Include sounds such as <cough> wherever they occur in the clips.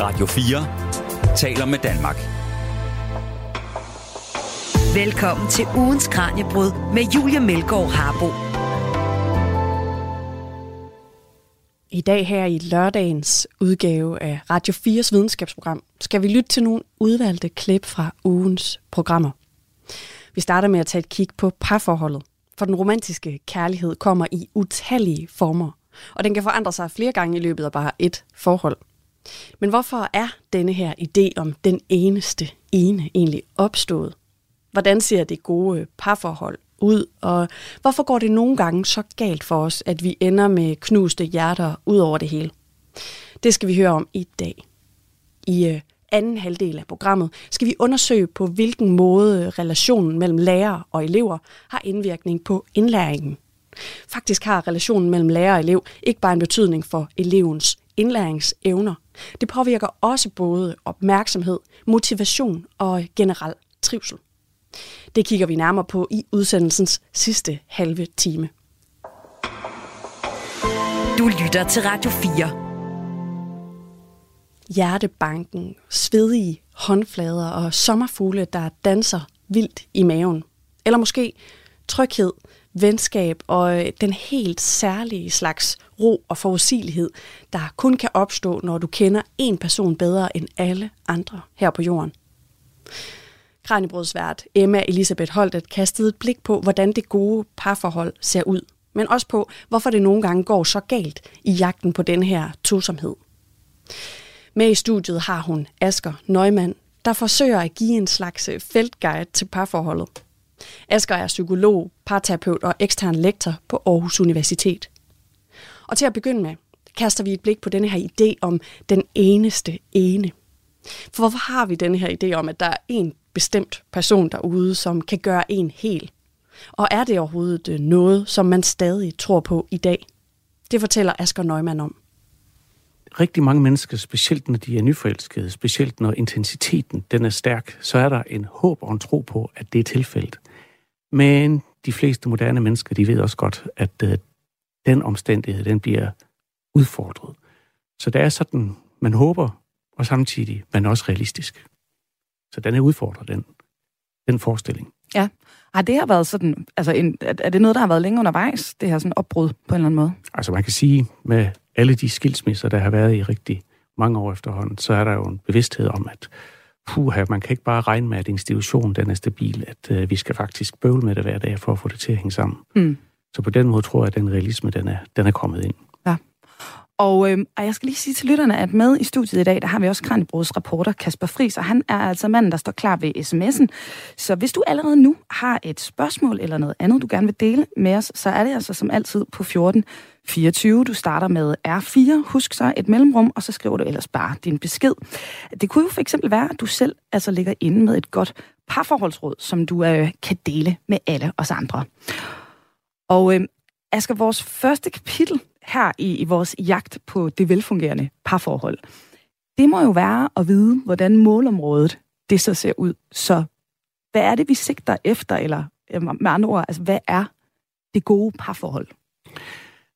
Radio 4 taler med Danmark. Velkommen til ugens Kranjebrud med Julia Melgaard Harbo. I dag her i lørdagens udgave af Radio 4's videnskabsprogram skal vi lytte til nogle udvalgte klip fra ugens programmer. Vi starter med at tage et kig på parforholdet, for den romantiske kærlighed kommer i utallige former, og den kan forandre sig flere gange i løbet af bare et forhold. Men hvorfor er denne her idé om den eneste ene egentlig opstået? Hvordan ser det gode parforhold ud, og hvorfor går det nogle gange så galt for os, at vi ender med knuste hjerter ud over det hele? Det skal vi høre om i dag. I øh, anden halvdel af programmet skal vi undersøge på hvilken måde øh, relationen mellem lærer og elever har indvirkning på indlæringen. Faktisk har relationen mellem lærer og elev ikke bare en betydning for elevens indlæringsevner. Det påvirker også både opmærksomhed, motivation og generel trivsel. Det kigger vi nærmere på i udsendelsens sidste halve time. Du lytter til Radio 4 hjertebanken, svedige håndflader og sommerfugle, der danser vildt i maven. Eller måske tryghed, venskab og den helt særlige slags ro og forudsigelighed, der kun kan opstå, når du kender en person bedre end alle andre her på jorden. Kranjebrødsvært Emma Elisabeth Holtet kastede et blik på, hvordan det gode parforhold ser ud, men også på, hvorfor det nogle gange går så galt i jagten på den her tosomhed. Med i studiet har hun Asker Neumann, der forsøger at give en slags øh, feltguide til parforholdet. Asger er psykolog, parterapeut og ekstern lektor på Aarhus Universitet. Og til at begynde med, kaster vi et blik på denne her idé om den eneste ene. For hvorfor har vi denne her idé om, at der er en bestemt person derude, som kan gøre en hel? Og er det overhovedet øh, noget, som man stadig tror på i dag? Det fortæller Asger Neumann om rigtig mange mennesker, specielt når de er nyforelskede, specielt når intensiteten den er stærk, så er der en håb og en tro på, at det er tilfældet. Men de fleste moderne mennesker, de ved også godt, at øh, den omstændighed, den bliver udfordret. Så det er sådan, man håber, og samtidig man er også realistisk. Så den er udfordret, den, den forestilling. Ja. Har det her været sådan, altså en, er det noget, der har været længe undervejs, det her sådan opbrud på en eller anden måde? Altså man kan sige, med alle de skilsmisser, der har været i rigtig mange år efterhånden, så er der jo en bevidsthed om, at puha, man kan ikke bare regne med, at institutionen den er stabil, at øh, vi skal faktisk bøvle med det hver dag for at få det til at hænge sammen. Mm. Så på den måde tror jeg, at den realisme, den er, den er kommet ind. Ja. Og, øh, og jeg skal lige sige til lytterne, at med i studiet i dag, der har vi også Kranjebrods reporter Kasper Friis, og han er altså manden, der står klar ved sms'en. Så hvis du allerede nu har et spørgsmål eller noget andet, du gerne vil dele med os, så er det altså som altid på 14 24. Du starter med R4. Husk så et mellemrum, og så skriver du ellers bare din besked. Det kunne jo for eksempel være, at du selv altså ligger inde med et godt parforholdsråd, som du øh, kan dele med alle os andre. Og øh, Asger, vores første kapitel her i, i vores jagt på det velfungerende parforhold, det må jo være at vide, hvordan målområdet det så ser ud. Så hvad er det, vi sigter efter, eller øhm, med andre ord, altså hvad er det gode parforhold?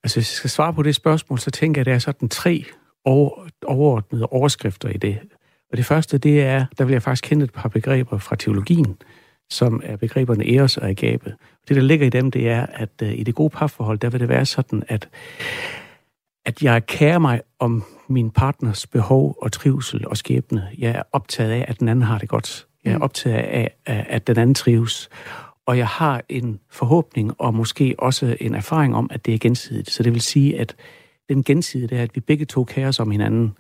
Altså, hvis jeg skal svare på det spørgsmål, så tænker jeg, at der er sådan tre over, overordnede overskrifter i det. Og det første, det er, der vil jeg faktisk kende et par begreber fra teologien, som er begreberne eros og agape. Det, der ligger i dem, det er, at uh, i det gode parforhold, der vil det være sådan, at, at jeg kærer mig om min partners behov og trivsel og skæbne. Jeg er optaget af, at den anden har det godt. Jeg er mm. optaget af, at den anden trives og jeg har en forhåbning og måske også en erfaring om, at det er gensidigt. Så det vil sige, at den gensidige er, at vi begge to kærer os om hinanden,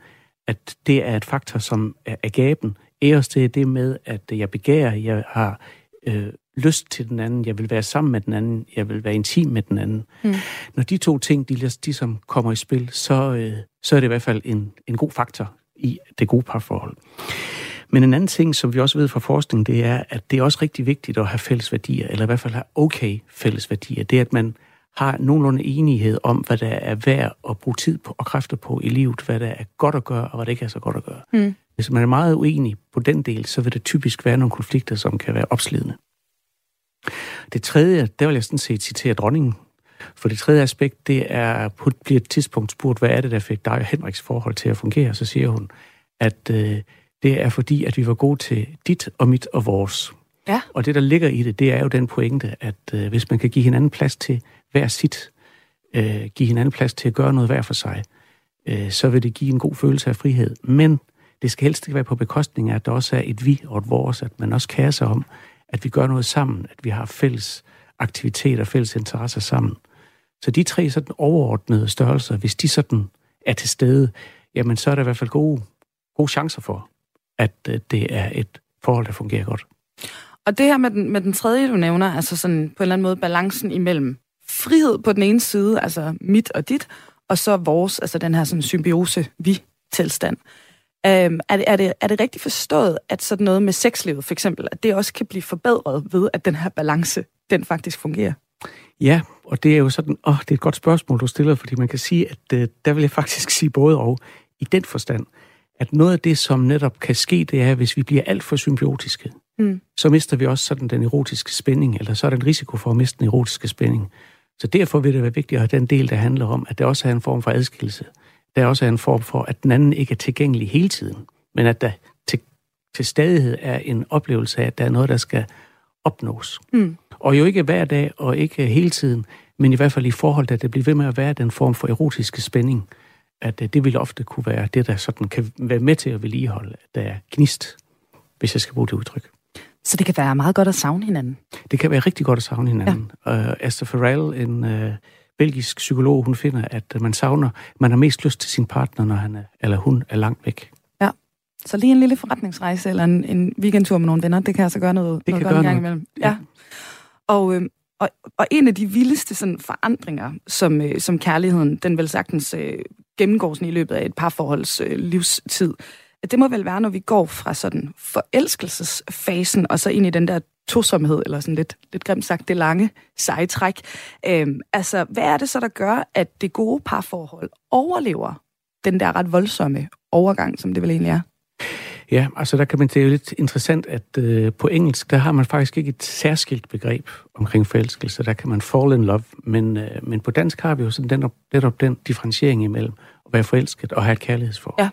at det er et faktor, som er gaben. Æres til det med, at jeg begærer, jeg har øh, lyst til den anden, jeg vil være sammen med den anden, jeg vil være intim med den anden. Mm. Når de to ting, de, de som kommer i spil, så, øh, så er det i hvert fald en, en god faktor i det gode parforhold. Men en anden ting, som vi også ved fra forskning, det er, at det er også rigtig vigtigt at have fælles værdier, eller i hvert fald have okay fælles værdier. Det er, at man har nogenlunde enighed om, hvad der er værd at bruge tid på og kræfter på i livet, hvad der er godt at gøre, og hvad der ikke er så godt at gøre. Mm. Hvis man er meget uenig på den del, så vil det typisk være nogle konflikter, som kan være opslidende. Det tredje, der vil jeg sådan set citere dronningen, for det tredje aspekt, det er, på bliver et tidspunkt spurgt, hvad er det, der fik dig og Henriks forhold til at fungere? Så siger hun, at øh, det er fordi, at vi var gode til dit og mit og vores. Ja. Og det, der ligger i det, det er jo den pointe, at øh, hvis man kan give hinanden plads til hver sit, øh, give hinanden plads til at gøre noget hver for sig, øh, så vil det give en god følelse af frihed. Men det skal helst ikke være på bekostning af, at der også er et vi og et vores, at man også kærer sig om, at vi gør noget sammen, at vi har fælles aktiviteter, fælles interesser sammen. Så de tre sådan overordnede størrelser, hvis de sådan er til stede, jamen så er der i hvert fald gode, gode chancer for, at øh, det er et forhold, der fungerer godt. Og det her med den, med den tredje, du nævner, altså sådan på en eller anden måde balancen imellem frihed på den ene side, altså mit og dit, og så vores, altså den her sådan symbiose-vi-tilstand. Øhm, er, det, er, det, er det rigtigt forstået, at sådan noget med sexlivet for eksempel, at det også kan blive forbedret ved, at den her balance, den faktisk fungerer? Ja, og det er jo sådan, åh, det er et godt spørgsmål, du stiller, fordi man kan sige, at øh, der vil jeg faktisk <laughs> sige både og, i den forstand, at noget af det, som netop kan ske, det er, hvis vi bliver alt for symbiotiske, mm. så mister vi også sådan den erotiske spænding, eller så er der en risiko for at miste den erotiske spænding. Så derfor vil det være vigtigt at have den del, der handler om, at der også er en form for adskillelse. Der også er en form for, at den anden ikke er tilgængelig hele tiden, men at der til, til stadighed er en oplevelse af, at der er noget, der skal opnås. Mm. Og jo ikke hver dag, og ikke hele tiden, men i hvert fald i forhold til, at det bliver ved med at være den form for erotiske spænding, at øh, det vil ofte kunne være det, der sådan kan være med til at vedligeholde, at der er gnist, hvis jeg skal bruge det udtryk. Så det kan være meget godt at savne hinanden? Det kan være rigtig godt at savne hinanden. Ja. Uh, Esther Farrell, en uh, belgisk psykolog, hun finder, at man savner, man har mest lyst til sin partner, når han er, eller hun er langt væk. Ja, så lige en lille forretningsrejse eller en, en weekendtur med nogle venner, det kan altså gøre noget, det noget kan godt gøre en gang noget. imellem. Ja. Og, øh, og, og en af de vildeste sådan, forandringer, som, øh, som kærligheden, den vil sagtens øh, gennemgår sådan i løbet af et parforholds øh, livstid, det må vel være, når vi går fra sådan forelskelsesfasen og så ind i den der tosomhed, eller sådan lidt, lidt grimt sagt, det lange seje træk. Øhm, altså, hvad er det så, der gør, at det gode parforhold overlever den der ret voldsomme overgang, som det vel egentlig er? Ja, altså der kan man, det er jo lidt interessant, at øh, på engelsk, der har man faktisk ikke et særskilt begreb omkring forelskelse. Der kan man fall in love, men, øh, men på dansk har vi jo sådan den, netop den differentiering imellem at være forelsket og have et kærlighedsforhold. Ja.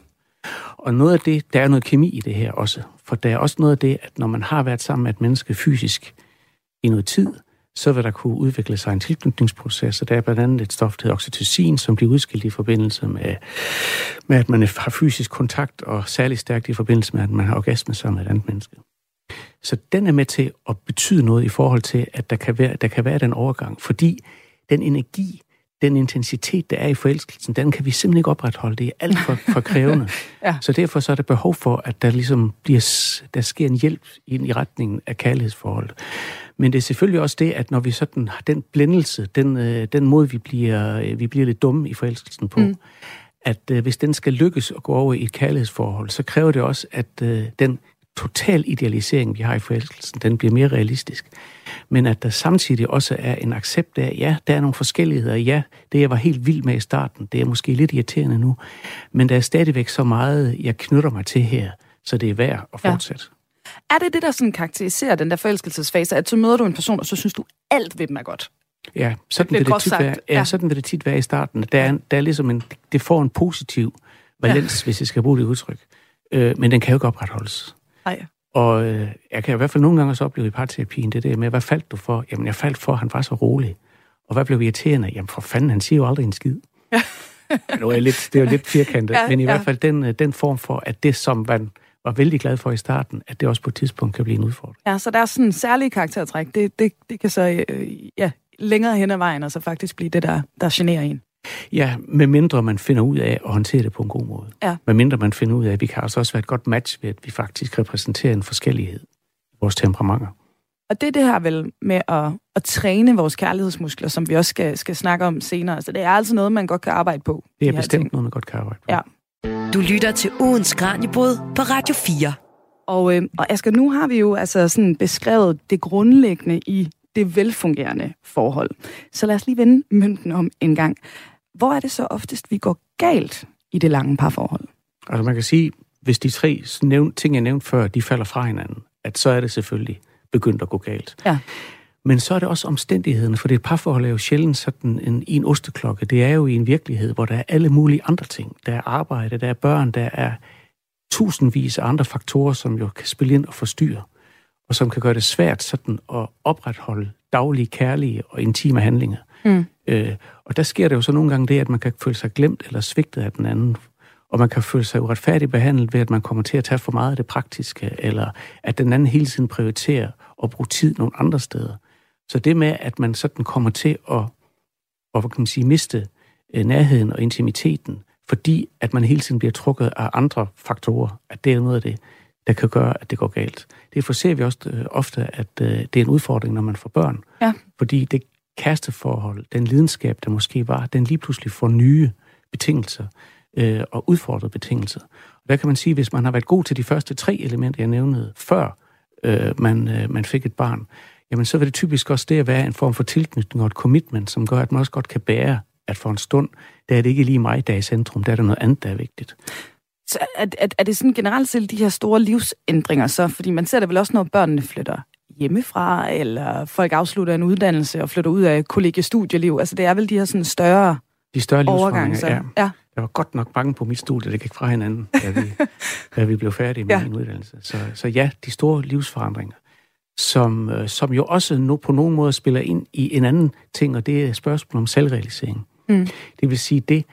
Og noget af det, der er noget kemi i det her også. For der er også noget af det, at når man har været sammen med et menneske fysisk i noget tid, så vil der kunne udvikle sig en tilknytningsproces, og der er blandt andet et stof, der hedder oxytocin, som bliver udskilt i forbindelse med, med, at man har fysisk kontakt, og særligt stærkt i forbindelse med, at man har orgasme sammen med et andet menneske. Så den er med til at betyde noget i forhold til, at der kan være, der kan være den overgang, fordi den energi, den intensitet, der er i forelskelsen, den kan vi simpelthen ikke opretholde. Det er alt for, for krævende. <laughs> Ja. Så derfor så er der behov for, at der ligesom bliver, der sker en hjælp ind i retningen af kærlighedsforholdet. Men det er selvfølgelig også det, at når vi sådan har den blændelse, den, øh, den måde, vi bliver, øh, vi bliver lidt dumme i forelskelsen på, mm. at øh, hvis den skal lykkes at gå over i et kærlighedsforhold, så kræver det også, at øh, den total idealisering, vi har i forelskelsen, den bliver mere realistisk. Men at der samtidig også er en accept af, ja, der er nogle forskelligheder. Ja, det jeg var helt vild med i starten, det er måske lidt irriterende nu. Men der er stadigvæk så meget, jeg knytter mig til her, så det er værd at Ja. fortsætte. Er det det, der sådan karakteriserer den der forelskelsesfase, at så møder du en person, og så synes du, alt ved dem er godt? Ja, sådan bliver vil, det tit sagt, være, ja, ja. sådan vil det tit være i starten. Der er, der er ligesom en, det får en positiv valens, ja. hvis jeg skal bruge det udtryk. Øh, men den kan jo ikke opretholdes. Nej. Og øh, jeg kan i hvert fald nogle gange også opleve i parterapien det der med, hvad faldt du for? Jamen, jeg faldt for, at han var så rolig. Og hvad blev irriterende? Jamen, for fanden, han siger jo aldrig en skid. Ja. <laughs> nu er jeg lidt, det er jo lidt firkantet, Ja, men i ja. hvert fald den, øh, den form for, at det, som man var vældig glad for i starten, at det også på et tidspunkt kan blive en udfordring. Ja, så der er sådan en særlig karaktertræk. Det, det, det kan så øh, ja, længere hen ad vejen, og så faktisk blive det, der, der generer en. Ja, med mindre man finder ud af at håndtere det på en god måde. Ja. Med mindre man finder ud af, at vi kan altså også være et godt match ved, at vi faktisk repræsenterer en forskellighed i vores temperamenter. Og det er det her vel med at, at træne vores kærlighedsmuskler, som vi også skal, skal snakke om senere. Så det er altså noget, man godt kan arbejde på. Det er de bestemt ting. noget, man godt kan arbejde på. Ja. Du lytter til ugens Kranjebrud på Radio 4. Og, øh, og Asger, nu har vi jo altså sådan beskrevet det grundlæggende i det velfungerende forhold. Så lad os lige vende mønten om en gang. Hvor er det så oftest, vi går galt i det lange parforhold? Altså man kan sige, hvis de tre nævnt, ting, jeg nævnte før, de falder fra hinanden, at så er det selvfølgelig begyndt at gå galt. Ja. Men så er det også omstændighederne, for det parforhold er jo sjældent sådan en, en osteklokke. Det er jo i en virkelighed, hvor der er alle mulige andre ting. Der er arbejde, der er børn, der er tusindvis af andre faktorer, som jo kan spille ind og forstyrre, og som kan gøre det svært sådan at opretholde daglige, kærlige og intime handlinger. Mm. Øh, og der sker det jo så nogle gange det, at man kan føle sig glemt eller svigtet af den anden, og man kan føle sig uretfærdigt behandlet ved, at man kommer til at tage for meget af det praktiske, eller at den anden hele tiden prioriterer at bruge tid nogle andre steder. Så det med, at man sådan kommer til at, at kan man sige, miste øh, nærheden og intimiteten, fordi at man hele tiden bliver trukket af andre faktorer, at det er noget af det, der kan gøre, at det går galt. Det forser vi også øh, ofte, at øh, det er en udfordring, når man får børn. Ja. Fordi det kæresteforhold, den lidenskab, der måske var, den lige pludselig får nye betingelser øh, og udfordrede betingelser. Og der kan man sige, hvis man har været god til de første tre elementer, jeg nævnede, før øh, man, øh, man fik et barn, jamen så vil det typisk også det at være en form for tilknytning og et commitment, som gør, at man også godt kan bære, at for en stund, der er det ikke lige mig, der er i centrum, der er der noget andet, der er vigtigt. Så er, er, er det sådan generelt set de her store livsændringer så? Fordi man ser det vel også, når børnene flytter hjemmefra, eller folk afslutter en uddannelse og flytter ud af kollegiestudierliv. Altså det er vel de her sådan større de større livsforandringer, ja. ja. Jeg var godt nok bange på mit studie, det gik fra hinanden, da vi, <laughs> da vi blev færdige med ja. min uddannelse. Så, så ja, de store livsforandringer, som, øh, som jo også no, på nogen måde spiller ind i en anden ting, og det er spørgsmål om selvrealisering. Mm. Det vil sige det,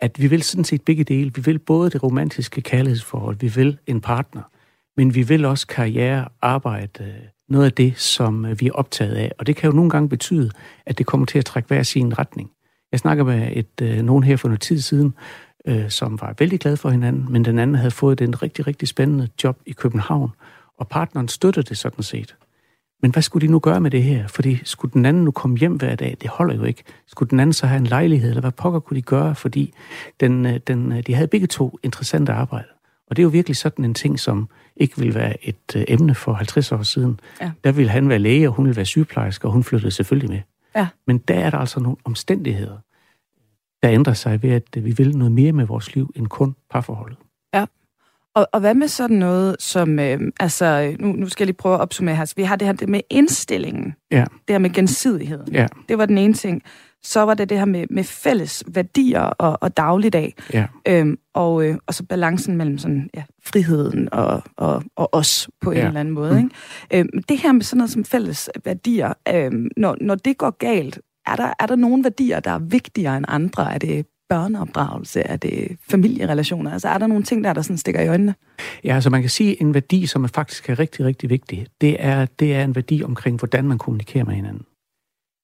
at vi vil sådan set begge dele. Vi vil både det romantiske kærlighedsforhold, vi vil en partner, men vi vil også karriere, arbejde, noget af det, som øh, vi er optaget af. Og det kan jo nogle gange betyde, at det kommer til at trække hver sin retning. Jeg snakker med et, øh, nogen her for noget tid siden, øh, som var vældig glad for hinanden, men den anden havde fået den rigtig, rigtig spændende job i København, og partneren støttede det sådan set. Men hvad skulle de nu gøre med det her? Fordi skulle den anden nu komme hjem hver dag? Det holder jo ikke. Skulle den anden så have en lejlighed, eller hvad pokker kunne de gøre? Fordi den, øh, den, øh, de havde begge to interessante arbejde. Og det er jo virkelig sådan en ting, som ikke ville være et øh, emne for 50 år siden. Ja. Der ville han være læge, og hun ville være sygeplejerske, og hun flyttede selvfølgelig med. Ja. Men der er der altså nogle omstændigheder, der ændrer sig ved, at vi vil noget mere med vores liv end kun parforholdet. Ja. Og, og hvad med sådan noget som, øh, altså, nu, nu skal jeg lige prøve at opsummere her. Så vi har det her det med indstillingen. Ja. Det her med gensidigheden. Ja. Det var den ene ting. Så var det det her med, med fælles værdier og, og dagligdag. Ja. Øhm, og, øh, og så balancen mellem sådan, ja, friheden og, og, og os på en ja. eller anden måde. Mm. Ikke? Øhm, det her med sådan noget som fælles værdier, øhm, når, når det går galt, er der, er der nogle værdier, der er vigtigere end andre? Er det børneopdragelse? Er det familierelationer? Altså er der nogle ting, der, der sådan stikker i øjnene? Ja, altså man kan sige, en værdi, som er faktisk er rigtig, rigtig vigtig, det er, det er en værdi omkring, hvordan man kommunikerer med hinanden.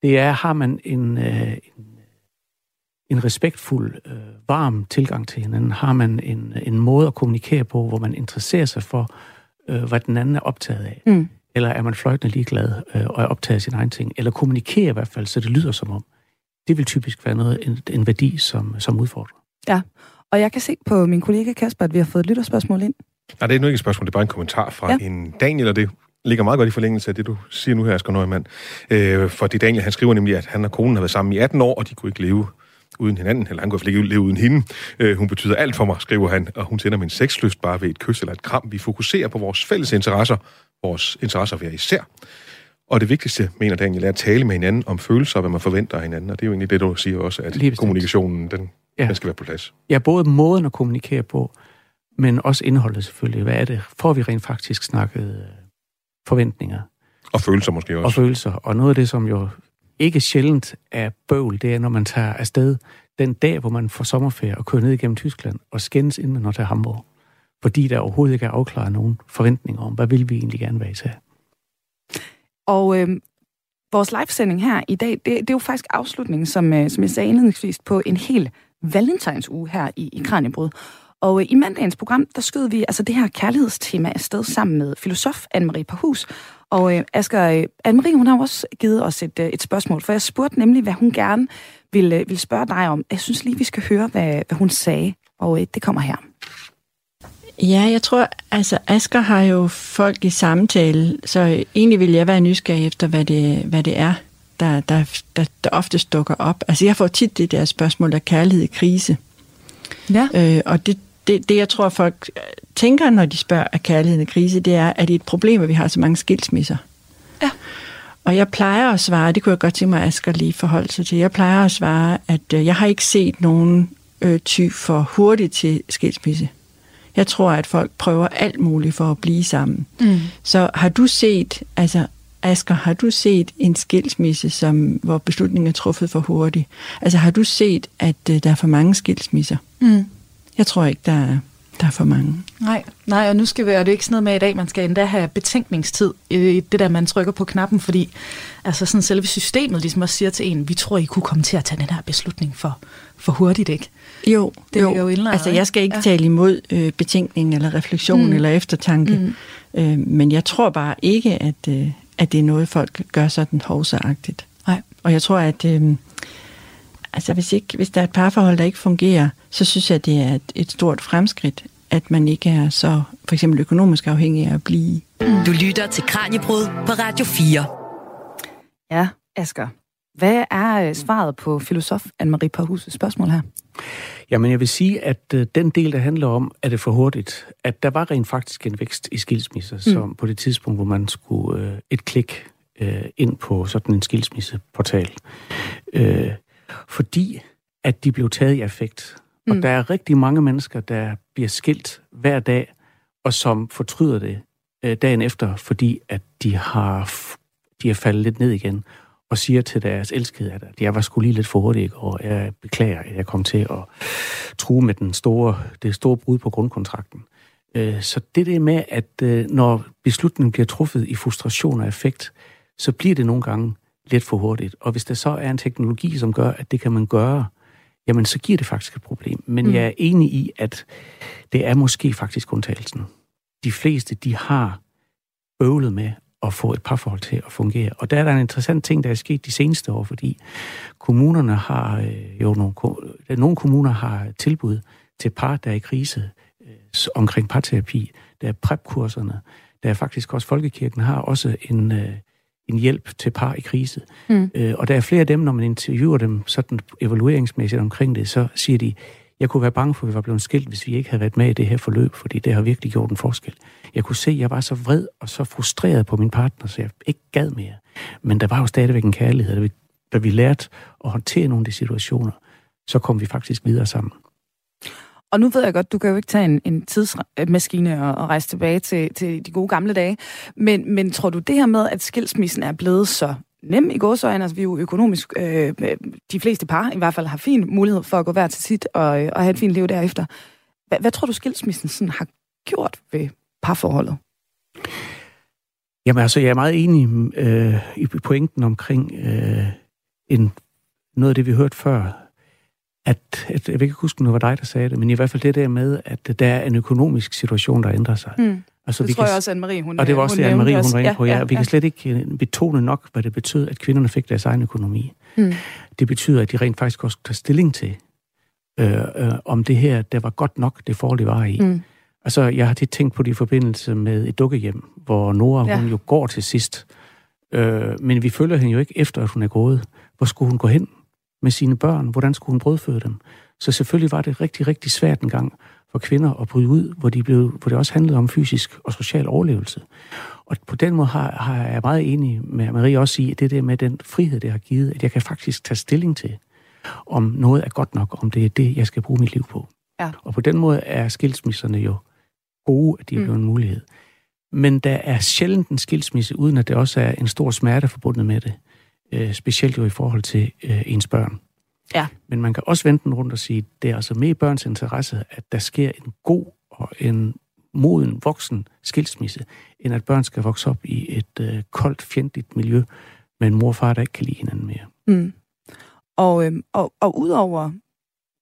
Det er, har man en, øh, en, en respektfuld, øh, varm tilgang til hinanden? Har man en, en måde at kommunikere på, hvor man interesserer sig for, øh, hvad den anden er optaget af? Mm. Eller er man fløjtende ligeglad øh, og er optaget af sin egen ting? Eller kommunikerer i hvert fald, så det lyder som om. Det vil typisk være noget, en, en værdi, som, som udfordrer. Ja, og jeg kan se på min kollega Kasper, at vi har fået et lytterspørgsmål ind. Nej, det er nu ikke et spørgsmål, det er bare en kommentar fra ja. en Daniel, og det ligger meget godt i forlængelse af det, du siger nu her, Asger Nøgman. Øh, for det Daniel, han skriver nemlig, at han og konen har været sammen i 18 år, og de kunne ikke leve uden hinanden, eller han kunne ikke leve uden hende. Øh, hun betyder alt for mig, skriver han, og hun sender min sexlyst bare ved et kys eller et kram. Vi fokuserer på vores fælles interesser, vores interesser hver især. Og det vigtigste, mener Daniel, er at tale med hinanden om følelser, hvad man forventer af hinanden. Og det er jo egentlig det, du siger også, at kommunikationen, den, ja. den skal være på plads. Ja, både måden at kommunikere på, men også indholdet selvfølgelig. Hvad er det? Får vi rent faktisk snakket øh, forventninger? Og følelser måske også. Og følelser. Og noget af det, som jo ikke sjældent er bøvl, det er, når man tager afsted den dag, hvor man får sommerferie og kører ned igennem Tyskland og skændes, inden man når til Hamburg. Fordi der overhovedet ikke er afklaret nogen forventninger om, hvad vil vi egentlig gerne være til. Og øh, vores livesending her i dag, det, det er jo faktisk afslutningen, som, øh, som jeg sagde indledningsvis, på en hel valentinsuge her i, i Kranjebrud. Og øh, i mandagens program, der skød vi altså det her kærlighedstema afsted sammen med filosof Anne-Marie Parhus. Og øh, Asger, øh, Anne-Marie, hun har også givet os et, øh, et spørgsmål, for jeg spurgte nemlig, hvad hun gerne ville, øh, ville spørge dig om. Jeg synes lige, vi skal høre, hvad, hvad hun sagde, og øh, det kommer her. Ja, jeg tror, altså Asger har jo folk i samtale, så egentlig vil jeg være nysgerrig efter, hvad det, hvad det er, der, der, der, der ofte dukker op. Altså jeg får tit det der spørgsmål af kærlighed i krise. Ja. Øh, og det, det, det, jeg tror, folk tænker, når de spørger af kærligheden i krise, det er, at det er et problem, at vi har så mange skilsmisser. Ja. Og jeg plejer at svare, det kunne jeg godt tænke mig, at Asger lige forholde sig til, jeg plejer at svare, at øh, jeg har ikke set nogen øh, ty for hurtigt til skilsmisse. Jeg tror, at folk prøver alt muligt for at blive sammen. Mm. Så har du set, altså Asger, har du set en skilsmisse, som, hvor beslutningen er truffet for hurtigt? Altså har du set, at uh, der er for mange skilsmisser? Mm. Jeg tror ikke, der er, der er for mange. Nej, nej, og nu skal vi, og det er ikke sådan noget med i dag, man skal endda have betænkningstid i det der, man trykker på knappen, fordi altså sådan selve systemet ligesom også siger til en, vi tror, I kunne komme til at tage den her beslutning for, for hurtigt, ikke? Jo, Det jo. er jo indlejret, altså jeg skal ikke ja. tale imod øh, betænkning eller refleksion Mm. eller eftertanke, Mm. øh, men jeg tror bare ikke, at, øh, at det er noget, folk gør sådan hovsaagtigt. Nej. Og jeg tror, at øh, altså hvis, ikke, hvis der er et parforhold, der ikke fungerer, så synes jeg, det er et, et stort fremskridt, at man ikke er så for eksempel økonomisk afhængig af at blive. Du lytter til Kranjebrud på Radio 4. Ja, Asger. Hvad er øh, svaret på filosof Anne-Marie Parhus' spørgsmål her? Jamen, jeg vil sige, at øh, den del, der handler om, at det for hurtigt, at der var rent faktisk en vækst i skilsmisser, mm. som på det tidspunkt, hvor man skulle øh, et klik øh, ind på sådan en skilsmisseportal. Øh, fordi at de blev taget i affekt. Og Mm. der er rigtig mange mennesker, der bliver skilt hver dag, og som fortryder det øh, dagen efter, fordi at de har, de er faldet lidt ned igen, og siger til deres elskede, at jeg var sgu lige lidt for hurtig, og jeg beklager, at jeg kom til at true med den store, det store brud på grundkontrakten. Øh, Så det der med, at øh, når beslutningen bliver truffet i frustration og effekt, så bliver det nogle gange lidt for hurtigt. Og hvis der så er en teknologi, som gør, at det kan man gøre, jamen så giver det faktisk et problem. Men Mm. jeg er enig i, at det er måske faktisk undtagelsen. De fleste, de har bøvlet med at få et parforhold til at fungere. Og der er der en interessant ting, der er sket de seneste år, fordi kommunerne har øh, jo nogle, nogle kommuner har tilbud til par, der er i krise øh, omkring parterapi. Der er prep-kurserne. Der er faktisk også Folkekirken har også en, øh, en hjælp til par i krise. Mm. Øh, og der er flere af dem, når man interviewer dem sådan evalueringsmæssigt omkring det, så siger de, jeg kunne være bange for, at vi var blevet skilt, hvis vi ikke havde været med i det her forløb, fordi det har virkelig gjort en forskel. Jeg kunne se, at jeg var så vred og så frustreret på min partner, så jeg ikke gad mere. Men der var jo stadigvæk en kærlighed, da vi, da vi lærte at håndtere nogle af de situationer, så kom vi faktisk videre sammen. Og nu ved jeg godt, du kan jo ikke tage en, en tidsmaskine og, og rejse tilbage til, til de gode gamle dage. Men, men tror du det her med, at skilsmissen er blevet så nem i gåsøjne, altså vi er jo økonomisk, øh, de fleste par i hvert fald har fin mulighed for at gå hver til sit og, øh, og have et fint liv derefter. Hvad, hvad tror du skilsmissen sådan har gjort ved parforholdet? Jamen altså, jeg er meget enig øh, i pointen omkring øh, en, noget af det, vi hørte før, at, at, jeg vil ikke huske, om det var dig, der sagde det, men i hvert fald det der med, at der er en økonomisk situation, der ændrer sig. Mm. Altså, Det tror jeg også, Anne-Marie, hun Og det var også det, nævnte Anne-Marie, hun var inde på. Ja, ja, vi kan slet ikke øh, betone nok, hvad det betød, at kvinderne fik deres egen økonomi. Mm. Det betyder, at de rent faktisk også tager stilling til, øh, øh, om det her, der var godt nok, det forhold, de var i. Mm. Altså, jeg har tit tænkt på det i forbindelse med et dukkehjem, hvor Nora, Ja. ja. hun jo går til sidst. Øh, men vi følger hende jo ikke efter, at hun er gået. Hvor skulle hun gå hen med sine børn? Hvordan skulle hun brødføde dem? Så selvfølgelig var det rigtig, rigtig svært en gang for kvinder at bryde ud, hvor, de blev, hvor det også handlede om fysisk og social overlevelse. Og på den måde har, har jeg meget enig med Marie også i, at det der med den frihed, det har givet, at jeg kan faktisk tage stilling til, om noget er godt nok, om det er det, jeg skal bruge mit liv på. Ja. Og på den måde er skilsmisserne jo gode, at de er Mm. blevet en mulighed. Men der er sjældent en skilsmisse, uden at det også er en stor smerte forbundet med det. Øh, specielt jo i forhold til øh, ens børn. Ja. Men man kan også vente den rundt og sige, det er altså med i børns interesse, at der sker en god og en moden voksen skilsmisse, end at børn skal vokse op i et øh, koldt, fjendtligt miljø med en mor og far, der ikke kan lide hinanden mere. Mm. Og, øhm, og, og udover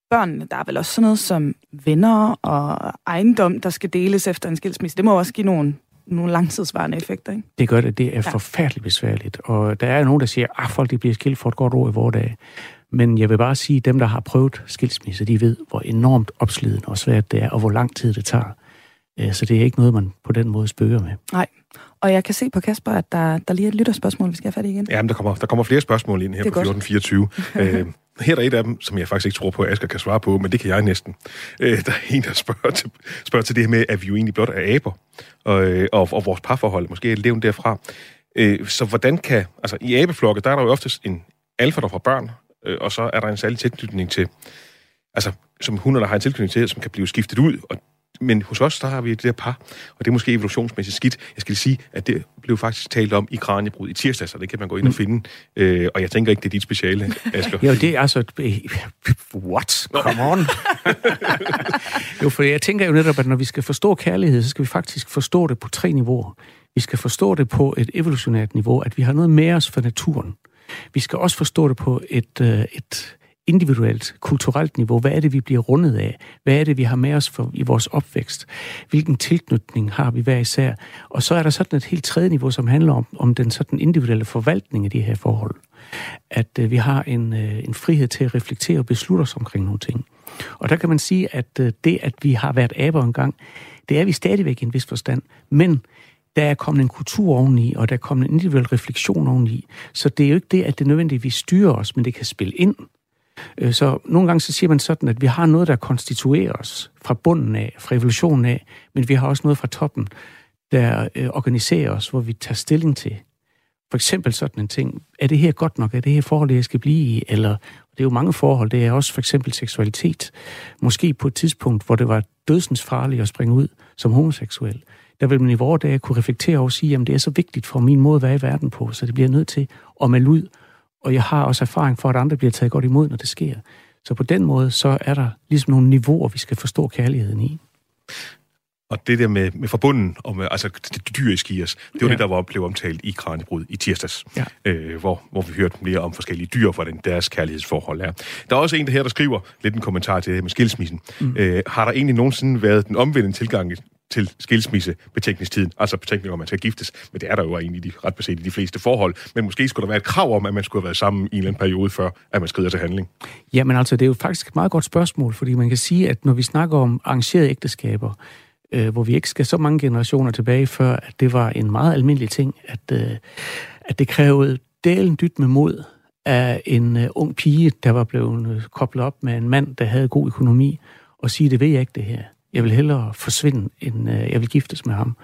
børnene, der er vel også sådan noget som venner og ejendom, der skal deles efter en skilsmisse. Det må også give nogle, nogle langtidsvarende effekter, ikke? Det gør det, det er Ja. forfærdeligt besværligt. Og der er nogen, der siger, at folk de bliver skilt for et godt år i vores dag. Men jeg vil bare sige, at dem, der har prøvet skilsmisse, de ved, hvor enormt opslidende og svært det er, og hvor lang tid det tager. Øh, Så det er ikke noget, man på den måde spøger med. Og jeg kan se på Kasper, at der, der lige er et lytterspørgsmål, vi skal have fat i igen. Jamen, der kommer, der kommer flere spørgsmål ind her er på godt. 1424. <laughs> øh, her er der et af dem, som jeg faktisk ikke tror på, at Asger kan svare på, men det kan jeg næsten. Øh, der er en, der spørger til, spørger til det her med, at vi jo egentlig blot er aber, og, øh, og, og vores parforhold måske er levende derfra. Øh, så hvordan kan... Altså, i abeflokke, der er der jo oftest en alfa, der får børn, øh, og så er der en særlig tilknytning til... Altså, som hunderne der har en tilknytning til, som kan blive skiftet ud, og men hos os, der har vi det der par, og det er måske evolutionsmæssigt skidt. Jeg skal lige sige, at det blev faktisk talt om i Kranjebrud i tirsdag, så det kan man gå ind og mm. finde. Øh, og jeg tænker ikke, det er dit speciale, Asger. jo, det er altså... What? Come on! <laughs> jo, for jeg tænker jo netop, at når vi skal forstå kærlighed, så skal vi faktisk forstå det på tre niveauer. Vi skal forstå det på et evolutionært niveau, at vi har noget med os for naturen. Vi skal også forstå det på et, øh, et individuelt, kulturelt niveau. Hvad er det, vi bliver rundet af? Hvad er det, vi har med os for, i vores opvækst? Hvilken tilknytning har vi hver især? Og så er der sådan et helt tredje niveau, som handler om, om den sådan individuelle forvaltning af de her forhold. At øh, vi har en, øh, en frihed til at reflektere og beslutte os omkring nogle ting. Og der kan man sige, at øh, det, at vi har været aber engang, det er vi stadigvæk i en vis forstand. Men der er kommet en kultur oveni, og der er kommet en individuel refleksion oveni. Så det er jo ikke det, at det nødvendigvis styrer os, men det kan spille ind. Øh, så nogle gange så siger man sådan, at vi har noget, der konstituerer os fra bunden af, fra evolutionen af, men vi har også noget fra toppen, der øh, organiserer os, hvor vi tager stilling til. For eksempel sådan en ting, er det her godt nok? Er det her forhold, jeg skal blive i? Eller, det er jo mange forhold, det er også for eksempel seksualitet. Måske på et tidspunkt, hvor det var dødsens farligt at springe ud som homoseksuel. Der vil man i vores dage kunne reflektere over og sige, at det er så vigtigt for min måde at være i verden på, så det bliver nødt til at melde ud og jeg har også erfaring for, at andre bliver taget godt imod, når det sker. Så på den måde, så er der ligesom nogle niveauer, vi skal forstå kærligheden i. Og det der med, med forbunden, og med, altså det dyriske i os, det var ja. det, der var blevet omtalt i Kranjebrud i tirsdags, ja. øh, hvor, hvor vi hørte mere om forskellige dyr, hvordan deres kærlighedsforhold er. Der er også en der her, der skriver lidt en kommentar til det med skilsmissen. Mm. Øh, har der egentlig nogensinde været den omvendte tilgang til skilsmisse betænkningstiden, altså betænkning om, man skal giftes, men det er der jo egentlig de, ret beset i de fleste forhold. Men måske skulle der være et krav om, at man skulle have været sammen i en eller anden periode, før at man skrider til handling. Jamen altså, det er jo faktisk et meget godt spørgsmål, fordi man kan sige, at når vi snakker om arrangerede ægteskaber, øh, hvor vi ikke skal så mange generationer tilbage, før at det var en meget almindelig ting, at, øh, at det krævede delen dyt med mod af en øh, ung pige, der var blevet øh, koblet op med en mand, der havde god økonomi, og sige, det ved jeg ikke det her. Jeg vil hellere forsvinde, end øh, jeg vil giftes med ham.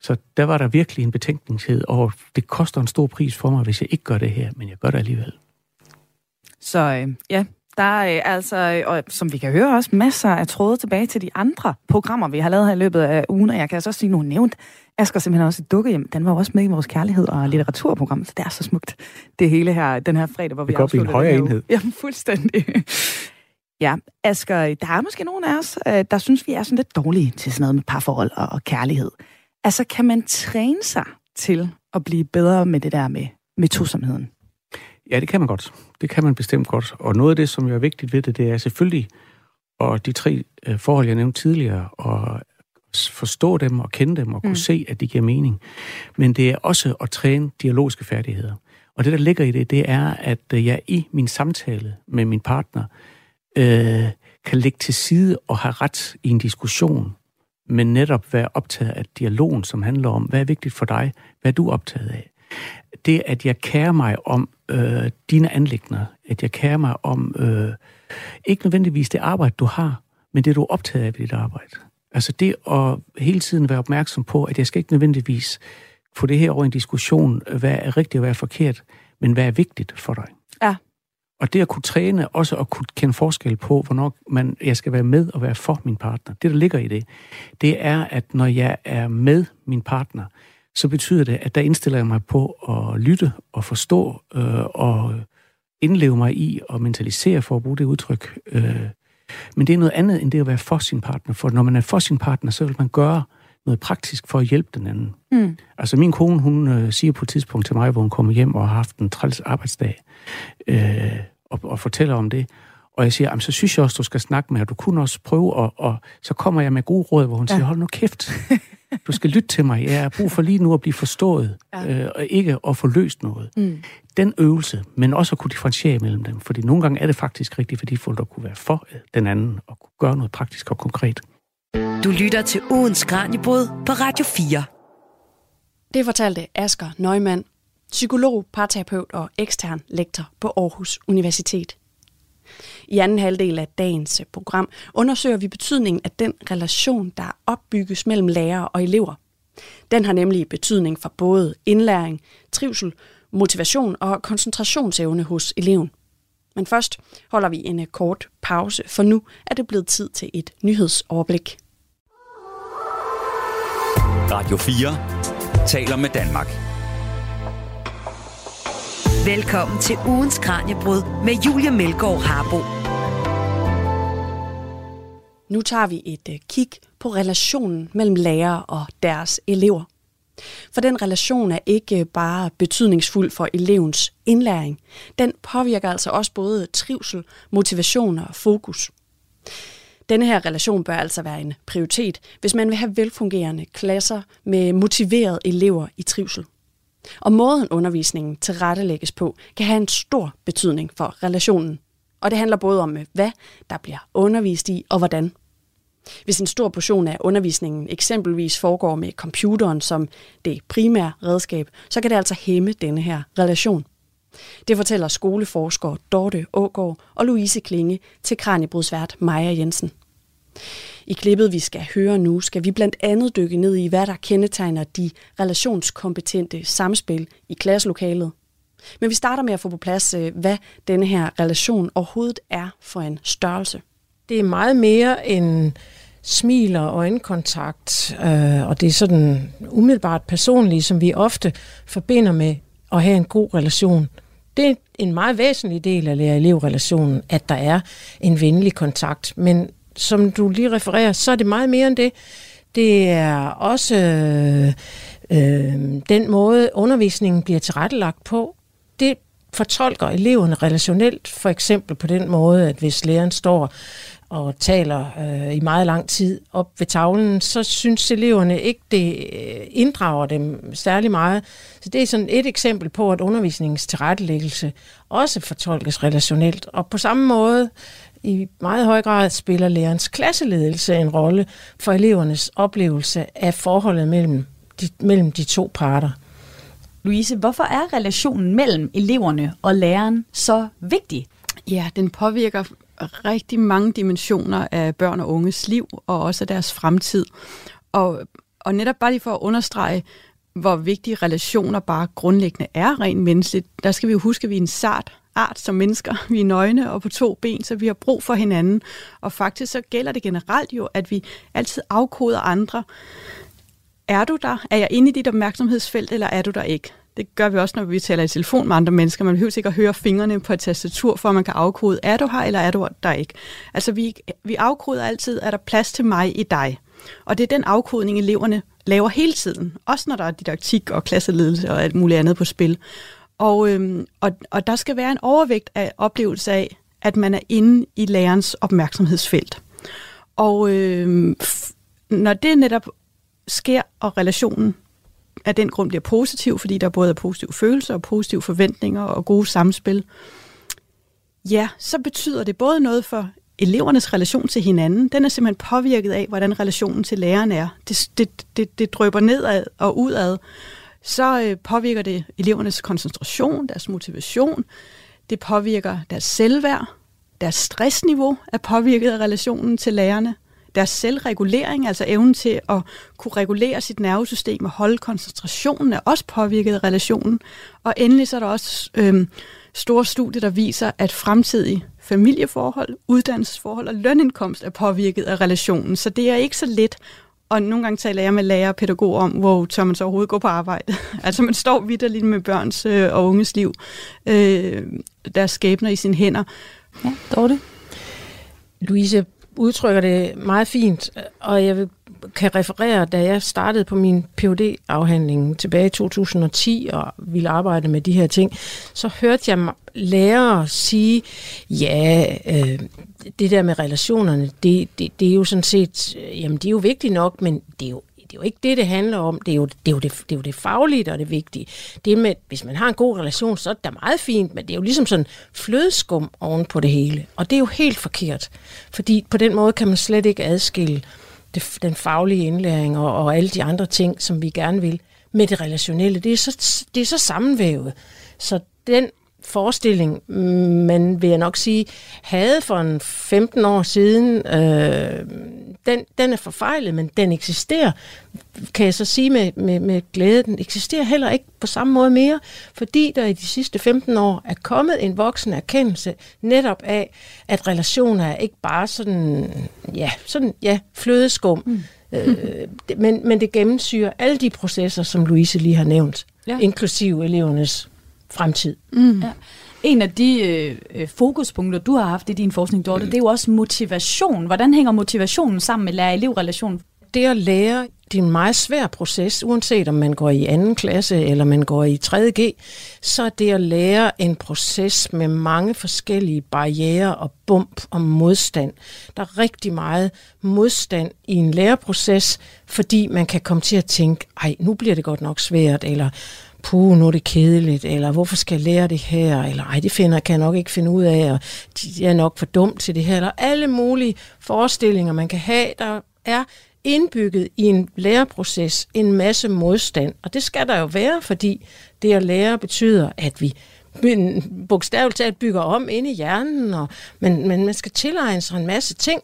Så der var der virkelig en betænkningshed, og det koster en stor pris for mig, hvis jeg ikke gør det her, men jeg gør det alligevel. Så øh, ja, der er altså, og som vi kan høre også, masser af tråde tilbage til de andre programmer, vi har lavet her i løbet af ugen, og jeg kan altså også sige, nu nævnt Asger simpelthen også et dukkehjem. Den var også med i vores kærlighed og litteraturprogram, så det er så smukt, det hele her, den her fredag, hvor vi afslutter det. En højere enhed. <laughs> Ja, fuldstændig. Ja, Asger, der er måske nogen af os, øh, der synes, vi er sådan lidt dårlige til sådan noget med parforhold og kærlighed. Altså, kan man træne sig til at blive bedre med det der med, med tosomheden? Ja, det kan man godt. Det kan man bestemt godt. Og noget af det, som er vigtigt ved det, det er selvfølgelig, og de tre øh, forhold, jeg nævnte tidligere, og forstå dem og kende dem og kunne mm. se, at de giver mening. Men det er også at træne dialogiske færdigheder. Og det, der ligger i det, det er, at øh, jeg i min samtale med min partner øh, kan lægge til side og have ret i en diskussion, men netop være optaget af dialogen, som handler om, hvad er vigtigt for dig, hvad er du optaget af. Det, at jeg kærer mig om øh, dine anlægner, at jeg kærer mig om øh, ikke nødvendigvis det arbejde, du har, men det, du er optaget af ved dit arbejde. Altså det at hele tiden være opmærksom på, at jeg skal ikke nødvendigvis få det her over en diskussion, øh, hvad er rigtigt og hvad er forkert, men hvad er vigtigt for dig. Og det at kunne træne, også at kunne kende forskel på, hvornår man, jeg skal være med og være for min partner, det der ligger i det, det er, at når jeg er med min partner, så betyder det, at der indstiller jeg mig på at lytte og forstå øh, og indleve mig i og mentalisere, for at bruge det udtryk. Øh. Men det er noget andet end det at være for sin partner, for når man er for sin partner, så vil man gøre noget praktisk for at hjælpe den anden. Mm. Altså min kone, hun øh, siger på et tidspunkt til mig, hvor hun kommer hjem og har haft en træls arbejdsdag, øh, og, og fortæller om det. Og jeg siger, så synes jeg også, du skal snakke med, og du kunne også prøve, og, og så kommer jeg med gode råd, hvor hun ja. siger, hold nu kæft, du skal lytte til mig, jeg har brug for lige nu at blive forstået, ja. øh, og ikke at få løst noget. Mm. Den øvelse, men også at kunne differentiere mellem dem, fordi nogle gange er det faktisk rigtig værdifuldt at kunne være for den anden, og kunne gøre noget praktisk og konkret. Du lytter til ugens Kranjebrud på Radio 4. Det fortalte Asger Neumann, psykolog, parterapeut og ekstern lektor på Aarhus Universitet. I anden halvdel af dagens øh, program undersøger vi betydningen af den relation, der opbygges mellem lærere og elever. Den har nemlig betydning for både indlæring, trivsel, motivation og koncentrationsevne hos eleven. Men først holder vi en øh, kort pause, for nu er det blevet tid til et nyhedsoverblik. Radio 4 taler med Danmark. Velkommen til ugens Kranjebrud med Julia Melgaard Harbo. Nu tager vi et øh, kig på relationen mellem lærere og deres elever. For den relation er ikke bare betydningsfuld for elevens indlæring. Den påvirker altså også både trivsel, motivation og fokus. Denne her relation bør altså være en prioritet, hvis man vil have velfungerende klasser med motiverede elever i trivsel. Og måden undervisningen tilrettelægges på, kan have en stor betydning for relationen. Og det handler både om, hvad der bliver undervist i, og hvordan. Hvis en stor portion af undervisningen eksempelvis foregår med computeren som det primære redskab, så kan det altså hæmme denne her relation. Det fortæller skoleforsker Dorte Ågaard og Louise Klinge til Kranjebrudsvært Maja Jensen. I klippet, vi skal høre nu, skal vi blandt andet dykke ned i, hvad der kendetegner de relationskompetente samspil i klasselokalet. Men vi starter med at få på plads, øh, hvad denne her relation overhovedet er for en størrelse. Det er meget mere end smil og øjenkontakt, øh, og det er sådan umiddelbart personligt, som vi ofte forbinder med at have en god relation. Det er en meget væsentlig del af lærer-elev-relationen, at der er en venlig kontakt. Men som du lige refererer, så er det meget mere end det. Det er også øh, øh, den måde, undervisningen bliver tilrettelagt på. Det fortolker eleverne relationelt, for eksempel på den måde, at hvis læreren står og taler øh, i meget lang tid op ved tavlen, så synes eleverne ikke, det øh, inddrager dem særlig meget. Så det er sådan et eksempel på, at undervisningens tilrettelæggelse også fortolkes relationelt. Og på samme måde i meget høj grad spiller lærerens klasseledelse en rolle for elevernes oplevelse af forholdet mellem de, mellem de to parter. Louise, hvorfor er relationen mellem eleverne og læreren så vigtig? Ja, den påvirker rigtig mange dimensioner af børn og unges liv, og også af deres fremtid. Og, og netop bare lige for at understrege, hvor vigtige relationer bare grundlæggende er rent menneskeligt, der skal vi jo huske, at vi er en sart art som mennesker. Vi er nøgne og på to ben, så vi har brug for hinanden. Og faktisk så gælder det generelt jo, at vi altid afkoder andre. Er du der? Er jeg inde i dit opmærksomhedsfelt, eller er du der ikke? Det gør vi også, når vi taler i telefon med andre mennesker. Man behøver ikke at høre fingrene på et tastatur, for at man kan afkode, er du her, eller er du der ikke? Altså, vi, vi afkoder altid, er der plads til mig i dig? Og det er den afkodning, eleverne laver hele tiden. Også når der er didaktik og klasseledelse og alt muligt andet på spil. Og, øhm, og, og der skal være en overvægt af oplevelse af, at man er inde i lærerens opmærksomhedsfelt. Og øhm, når det netop sker, og relationen af den grund bliver positiv, fordi der både er positive følelser og positive forventninger og gode samspil, ja, så betyder det både noget for elevernes relation til hinanden. Den er simpelthen påvirket af, hvordan relationen til læreren er. Det, det, det, det drøber nedad og udad så øh, påvirker det elevernes koncentration, deres motivation, det påvirker deres selvværd, deres stressniveau er påvirket af relationen til lærerne, deres selvregulering, altså evnen til at kunne regulere sit nervesystem og holde koncentrationen, er også påvirket af relationen. Og endelig så er der også øh, store studier, der viser, at fremtidige familieforhold, uddannelsesforhold og lønindkomst er påvirket af relationen. Så det er ikke så let og nogle gange taler jeg med lærer og pædagoger om, hvor tør man så overhovedet gå på arbejde. <laughs> altså man står vidderligt med børns øh, og unges liv, øh, deres skæbner i sine hænder. Ja, Dorte? Louise udtrykker det meget fint, og jeg vil kan referere, da jeg startede på min phd afhandling tilbage i 2010 og ville arbejde med de her ting, så hørte jeg lærere sige, ja, øh, det der med relationerne, det, det, det er jo sådan set, øh, jamen det er jo vigtigt nok, men det er jo det er jo ikke det, det handler om. Det er jo det, er jo det, det, er jo det faglige, der er det vigtige. Det med, hvis man har en god relation, så er det da meget fint, men det er jo ligesom sådan flødeskum oven på det hele. Og det er jo helt forkert. Fordi på den måde kan man slet ikke adskille det, den faglige indlæring og, og alle de andre ting, som vi gerne vil med det relationelle. Det er så, det er så sammenvævet. Så den forestilling, man vil jeg nok sige, havde for en 15 år siden, øh, den, den er forfejlet, men den eksisterer, kan jeg så sige med, med, med glæde, den eksisterer heller ikke på samme måde mere, fordi der i de sidste 15 år er kommet en voksen erkendelse netop af, at relationer er ikke bare sådan, ja, sådan, ja, flødeskum, mm. øh, <laughs> men, men det gennemsyrer alle de processer, som Louise lige har nævnt, ja. inklusive elevernes fremtid. Mm. Ja. En af de øh, øh, fokuspunkter, du har haft i din forskning, Dorte, mm. det er jo også motivation. Hvordan hænger motivationen sammen med lærer-elev-relationen? Det at lære, det er en meget svær proces, uanset om man går i anden klasse eller man går i 3.G, så er det at lære en proces med mange forskellige barriere og bump og modstand. Der er rigtig meget modstand i en læreproces, fordi man kan komme til at tænke, ej, nu bliver det godt nok svært, eller puh, nu er det kedeligt, eller hvorfor skal jeg lære det her, eller ej, det finder, kan jeg nok ikke finde ud af, og jeg er nok for dum til det her, eller alle mulige forestillinger, man kan have, der er indbygget i en læreproces en masse modstand, og det skal der jo være, fordi det at lære betyder, at vi bogstaveligt talt bygger om inde i hjernen, og, men, men man skal tilegne sig en masse ting.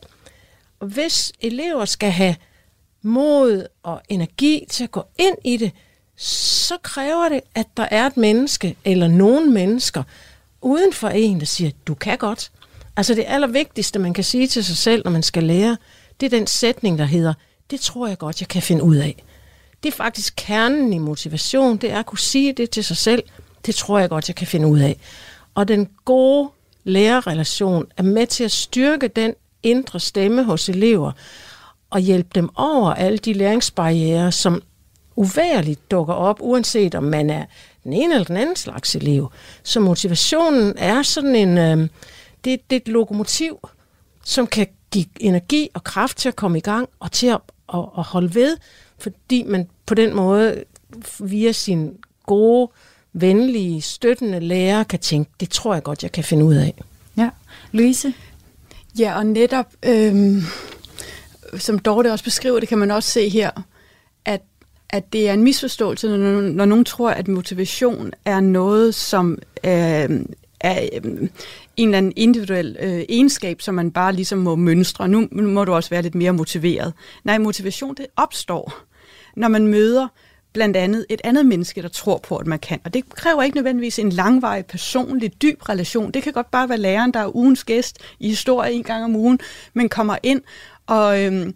Og hvis elever skal have mod og energi til at gå ind i det, så kræver det, at der er et menneske eller nogle mennesker uden for en, der siger, du kan godt. Altså det allervigtigste, man kan sige til sig selv, når man skal lære, det er den sætning, der hedder, det tror jeg godt, jeg kan finde ud af. Det er faktisk kernen i motivation, det er at kunne sige det til sig selv, det tror jeg godt, jeg kan finde ud af. Og den gode lærerrelation er med til at styrke den indre stemme hos elever og hjælpe dem over alle de læringsbarriere, som uværligt dukker op, uanset om man er den ene eller den anden slags elev. Så motivationen er sådan en, øh, det, det er et lokomotiv, som kan give energi og kraft til at komme i gang og til at, at, at holde ved, fordi man på den måde via sin gode, venlige, støttende lærer kan tænke, det tror jeg godt, jeg kan finde ud af. Ja. Louise? Ja, og netop, øhm, som Dorte også beskriver, det kan man også se her, at det er en misforståelse, når, når nogen tror, at motivation er noget, som øh, er øh, en eller anden individuel øh, egenskab, som man bare ligesom må mønstre. Nu må du også være lidt mere motiveret. Nej, motivation det opstår, når man møder blandt andet et andet menneske, der tror på, at man kan. Og det kræver ikke nødvendigvis en langvarig, personlig, dyb relation. Det kan godt bare være læreren, der er ugens gæst i historie en gang om ugen, men kommer ind og... Øh,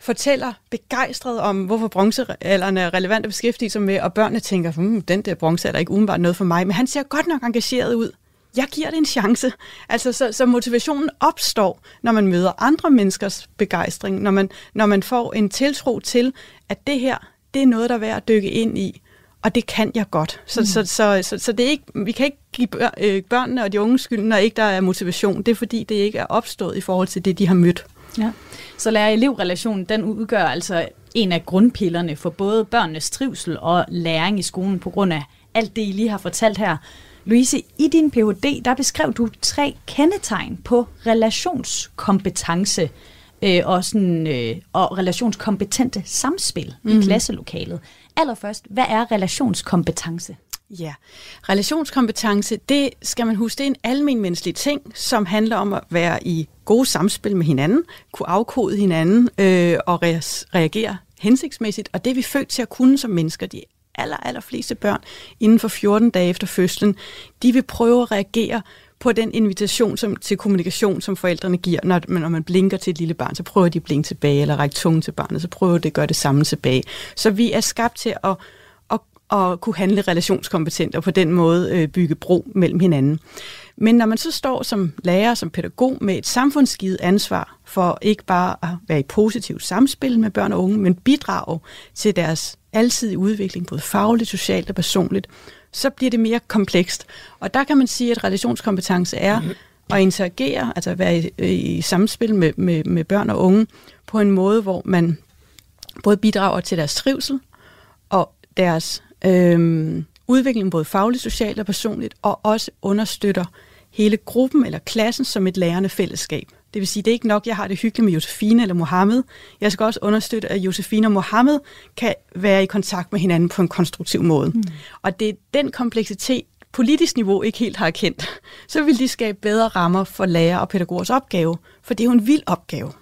fortæller begejstret om, hvorfor bronzealderen er relevant at beskæftige sig med, og børnene tænker, hm, den der bronze er ikke umiddelbart noget for mig, men han ser godt nok engageret ud. Jeg giver det en chance. Altså, så, så motivationen opstår, når man møder andre menneskers begejstring, når man, når man får en tiltro til, at det her, det er noget, der er værd at dykke ind i, og det kan jeg godt. Så, mm. så, så, så, så det er ikke, vi kan ikke give øh, børnene og de unge skyld, når ikke der er motivation. Det er fordi, det ikke er opstået i forhold til det, de har mødt. Ja. Så lærer-elev-relationen, den udgør altså en af grundpillerne for både børnenes trivsel og læring i skolen på grund af alt det, I lige har fortalt her. Louise, i din Ph.D., der beskrev du tre kendetegn på relationskompetence øh, og, sådan, øh, og relationskompetente samspil mm. i mhm. klasselokalet. Allerførst, hvad er relationskompetence? Ja, relationskompetence, det skal man huske, det er en almen menneskelig ting, som handler om at være i gode samspil med hinanden, kunne afkode hinanden øh, og re- reagere hensigtsmæssigt, og det er vi født til at kunne som mennesker. De aller, aller fleste børn inden for 14 dage efter fødslen, de vil prøve at reagere på den invitation som, til kommunikation, som forældrene giver. Når, når man blinker til et lille barn, så prøver de at blinke tilbage, eller række tungen til barnet, så prøver de at gøre det samme tilbage. Så vi er skabt til at at kunne handle relationskompetent og på den måde øh, bygge bro mellem hinanden. Men når man så står som lærer, som pædagog med et samfundsgivet ansvar for ikke bare at være i positivt samspil med børn og unge, men bidrage til deres alsidige udvikling, både fagligt, socialt og personligt, så bliver det mere komplekst. Og der kan man sige, at relationskompetence er at interagere, altså at være i, øh, i samspil med, med, med børn og unge på en måde, hvor man både bidrager til deres trivsel og deres øhm, udviklingen både fagligt, socialt og personligt, og også understøtter hele gruppen eller klassen som et lærende fællesskab. Det vil sige, det er ikke nok, jeg har det hyggeligt med Josefine eller Mohammed. Jeg skal også understøtte, at Josefine og Mohammed kan være i kontakt med hinanden på en konstruktiv måde. Mm. Og det er den kompleksitet politisk niveau ikke helt har erkendt, så vil de skabe bedre rammer for lærer og pædagogers opgave, for det er jo en vild opgave.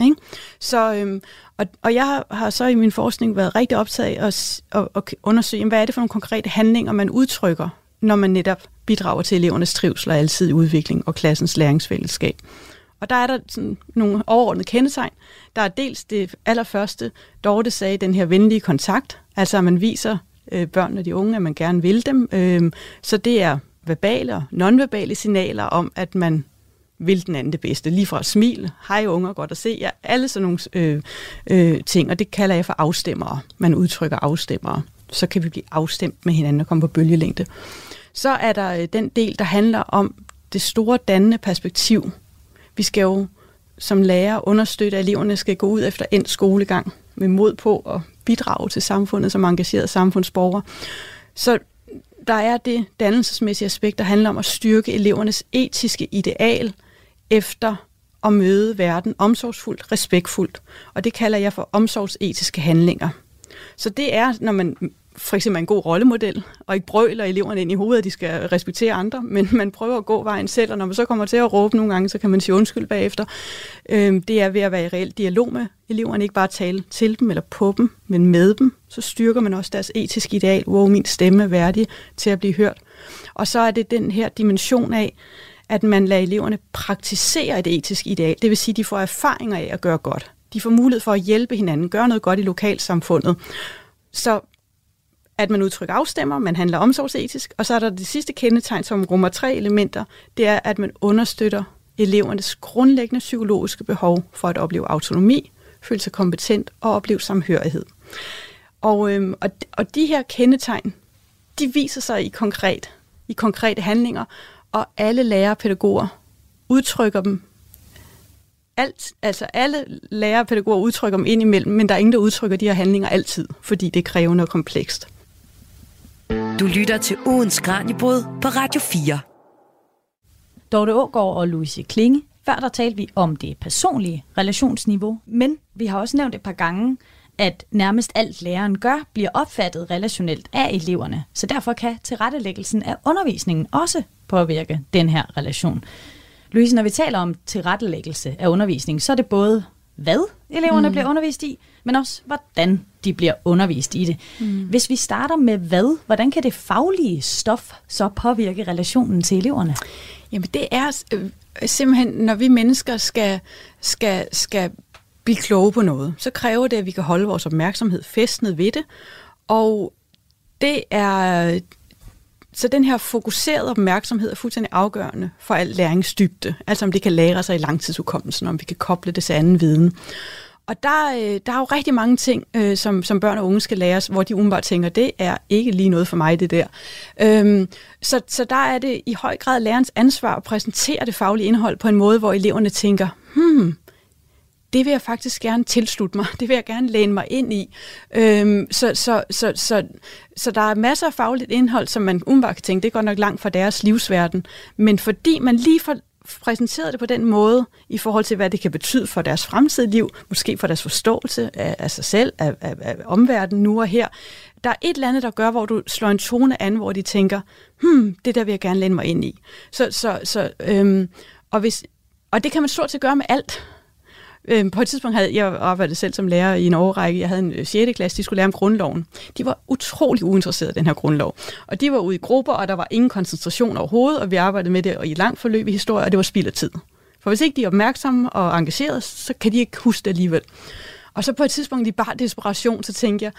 Ikke? Så, øhm, og, og jeg har så i min forskning været rigtig optaget af at, at, at undersøge, hvad er det for nogle konkrete handlinger, man udtrykker, når man netop bidrager til elevernes trivsel og altid udvikling og klassens læringsfællesskab. Og der er der sådan nogle overordnede kendetegn. Der er dels det allerførste, Dorte sagde, den her venlige kontakt, altså at man viser øh, børnene og de unge, at man gerne vil dem. Øh, så det er verbale og nonverbale signaler om, at man vil den anden det bedste. Lige fra smil, hej unger, godt at se jer, alle sådan nogle øh, øh, ting, og det kalder jeg for afstemmere. Man udtrykker afstemmere. Så kan vi blive afstemt med hinanden og komme på bølgelængde. Så er der øh, den del, der handler om det store dannende perspektiv. Vi skal jo som lærer understøtte, at eleverne skal gå ud efter endt skolegang med mod på at bidrage til samfundet som engageret samfundsborger. Så der er det dannelsesmæssige aspekt, der handler om at styrke elevernes etiske ideal efter at møde verden omsorgsfuldt, respektfuldt. Og det kalder jeg for omsorgsetiske handlinger. Så det er, når man for eksempel en god rollemodel, og ikke brøler eleverne ind i hovedet, at de skal respektere andre, men man prøver at gå vejen selv, og når man så kommer til at råbe nogle gange, så kan man sige undskyld bagefter. Øhm, det er ved at være i reel dialog med eleverne, ikke bare tale til dem eller på dem, men med dem. Så styrker man også deres etiske ideal, hvor min stemme er værdig til at blive hørt. Og så er det den her dimension af, at man lader eleverne praktisere et etisk ideal. Det vil sige, at de får erfaringer af at gøre godt. De får mulighed for at hjælpe hinanden, gøre noget godt i lokalsamfundet. Så at man udtrykker afstemmer, man handler omsorgsetisk, og så er der det sidste kendetegn, som rummer tre elementer, det er, at man understøtter elevernes grundlæggende psykologiske behov for at opleve autonomi, føle sig kompetent og opleve samhørighed. Og, øhm, og, og de her kendetegn, de viser sig i konkret, i konkrete handlinger, og alle lærere og pædagoger udtrykker dem alt, altså alle lærere og pædagoger udtrykker dem indimellem, men der er ingen, der udtrykker de her handlinger altid, fordi det er krævende og komplekst. Du lytter til ugens Kranjebrud på Radio 4. Dorte Ågaard og Louise Klinge. Før der talte vi om det personlige relationsniveau, men vi har også nævnt et par gange, at nærmest alt læreren gør, bliver opfattet relationelt af eleverne. Så derfor kan tilrettelæggelsen af undervisningen også påvirke den her relation. Louise, når vi taler om tilrettelæggelse af undervisning, så er det både, hvad eleverne mm. bliver undervist i, men også hvordan de bliver undervist i det. Mm. Hvis vi starter med hvad, hvordan kan det faglige stof så påvirke relationen til eleverne? Jamen det er øh, simpelthen, når vi mennesker skal, skal, skal blive kloge på noget, så kræver det, at vi kan holde vores opmærksomhed festnet ved det. Og det er så den her fokuserede opmærksomhed er fuldstændig afgørende for al læringsdybde. Altså om det kan lære sig i langtidsudkommelsen, om vi kan koble det til anden viden. Og der, øh, der er jo rigtig mange ting, øh, som, som børn og unge skal læres, hvor de umiddelbart tænker, det er ikke lige noget for mig, det der. Øhm, så, så der er det i høj grad lærerens ansvar at præsentere det faglige indhold på en måde, hvor eleverne tænker, hmm, det vil jeg faktisk gerne tilslutte mig. Det vil jeg gerne læne mig ind i. Øhm, så, så, så, så, så der er masser af fagligt indhold, som man umiddelbart kan tænke, det går nok langt fra deres livsverden. Men fordi man lige får præsenteret det på den måde, i forhold til, hvad det kan betyde for deres fremtidige liv, måske for deres forståelse af, af sig selv, af, af, af omverdenen nu og her. Der er et eller andet, der gør, hvor du slår en tone an, hvor de tænker, hmm, det der vil jeg gerne læne mig ind i. Så, så, så, øhm, og, hvis, og det kan man stort set gøre med alt. Øhm, på et tidspunkt havde jeg arbejdet selv som lærer i en årrække. Jeg havde en øh, 6. Klasse, de skulle lære om grundloven. De var utrolig uinteresserede i den her grundlov. Og de var ude i grupper, og der var ingen koncentration overhovedet, og vi arbejdede med det i et langt forløb i historie, og det var spild af tid. For hvis ikke de er opmærksomme og engagerede, så kan de ikke huske det alligevel. Og så på et tidspunkt i bare desperation, så tænkte jeg,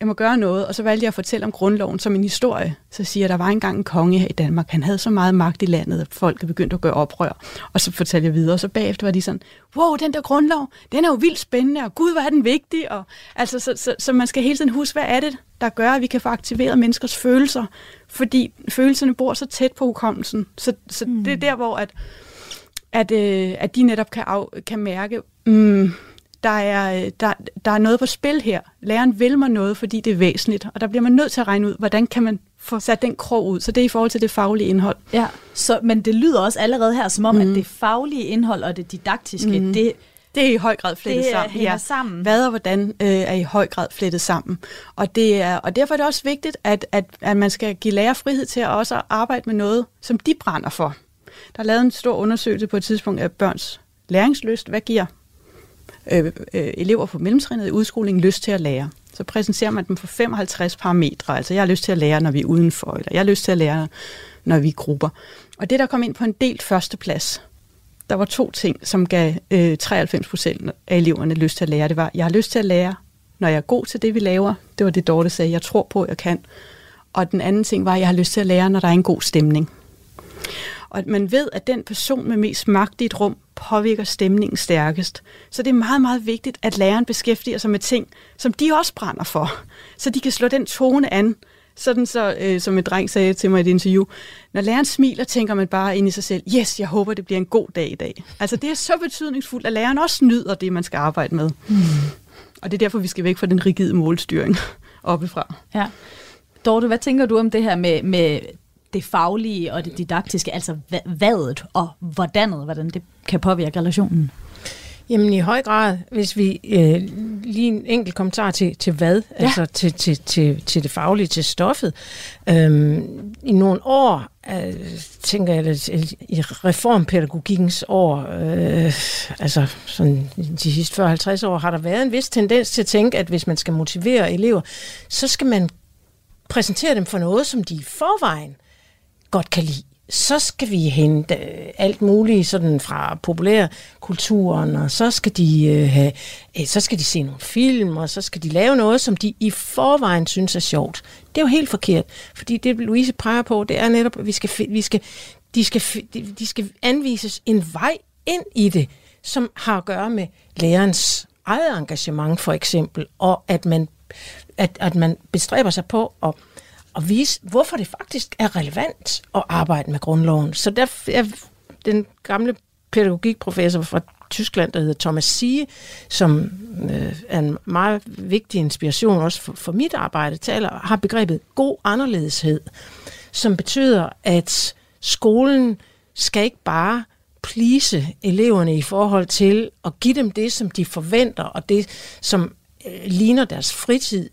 jeg må gøre noget, og så valgte jeg at fortælle om grundloven som en historie. Så siger jeg, der var engang en konge her i Danmark, han havde så meget magt i landet, at folk er begyndt at gøre oprør. Og så fortalte jeg videre, og så bagefter var de sådan, wow, den der grundlov, den er jo vildt spændende, og gud, hvor er den vigtig. Og, altså, så, så, så man skal hele tiden huske, hvad er det, der gør, at vi kan få aktiveret menneskers følelser, fordi følelserne bor så tæt på hukommelsen. Så, så mm. det er der, hvor at, at, øh, at de netop kan, af, kan mærke, mm, der er, der, der er noget på spil her. Læreren vil mig noget, fordi det er væsentligt, og der bliver man nødt til at regne ud, hvordan kan man få sat den krog ud. Så det er i forhold til det faglige indhold. Ja, så, men det lyder også allerede her som om, mm. at det faglige indhold og det didaktiske, mm. det Det er i høj grad flettet Det, øh, sammen. hænger sammen. Hvad og hvordan øh, er i høj grad flettet sammen. Og, det er, og derfor er det også vigtigt, at, at, at man skal give lærer frihed til at også arbejde med noget, som de brænder for. Der er lavet en stor undersøgelse på et tidspunkt af børns læringsløst. Hvad giver øh, øh, elever på mellemtrinnet i udskolingen lyst til at lære? Så præsenterer man dem for 55 parametre. Altså, jeg har lyst til at lære, når vi er udenfor, eller jeg har lyst til at lære, når vi er grupper. Og det, der kom ind på en delt førsteplads, der var to ting, som gav øh, 93 procent af eleverne lyst til at lære. Det var, jeg har lyst til at lære, når jeg er god til det, vi laver. Det var det, Dorte sagde, jeg tror på, jeg kan. Og den anden ting var, at jeg har lyst til at lære, når der er en god stemning. Og at man ved, at den person med mest magt i et rum påvirker stemningen stærkest. Så det er meget, meget vigtigt, at læreren beskæftiger sig med ting, som de også brænder for. Så de kan slå den tone an, sådan så, øh, som en dreng sagde til mig i et interview, når læreren smiler, tænker man bare ind i sig selv, yes, jeg håber, det bliver en god dag i dag. Altså det er så betydningsfuldt, at læreren også nyder det, man skal arbejde med. Mm. Og det er derfor, vi skal væk fra den rigide målstyring oppefra. Ja. Dorte, hvad tænker du om det her med, med det faglige og det didaktiske, altså vadet og hvordanet, hvordan det kan påvirke relationen? Jamen i høj grad, hvis vi øh, lige en enkelt kommentar til, til hvad, ja. altså til, til, til, til det faglige, til stoffet. Øhm, I nogle år, øh, tænker jeg, i reformpædagogikkens år, øh, altså sådan de sidste 40-50 år, har der været en vis tendens til at tænke, at hvis man skal motivere elever, så skal man præsentere dem for noget, som de i forvejen godt kan lide så skal vi hente øh, alt muligt sådan fra populærkulturen, og så skal de øh, have, øh, så skal de se nogle film, og så skal de lave noget, som de i forvejen synes er sjovt. Det er jo helt forkert, fordi det Louise peger på, det er netop, at vi skal, vi skal, de, skal, de skal anvises en vej ind i det, som har at gøre med lærerens eget engagement for eksempel, og at man, at, at man bestræber sig på at at vise, hvorfor det faktisk er relevant at arbejde med grundloven. Så der er den gamle pædagogikprofessor fra Tyskland, der hedder Thomas Sie, som øh, er en meget vigtig inspiration også for, for mit arbejde, taler, har begrebet god anderledeshed, som betyder, at skolen skal ikke bare plise eleverne i forhold til at give dem det, som de forventer, og det, som øh, ligner deres fritid,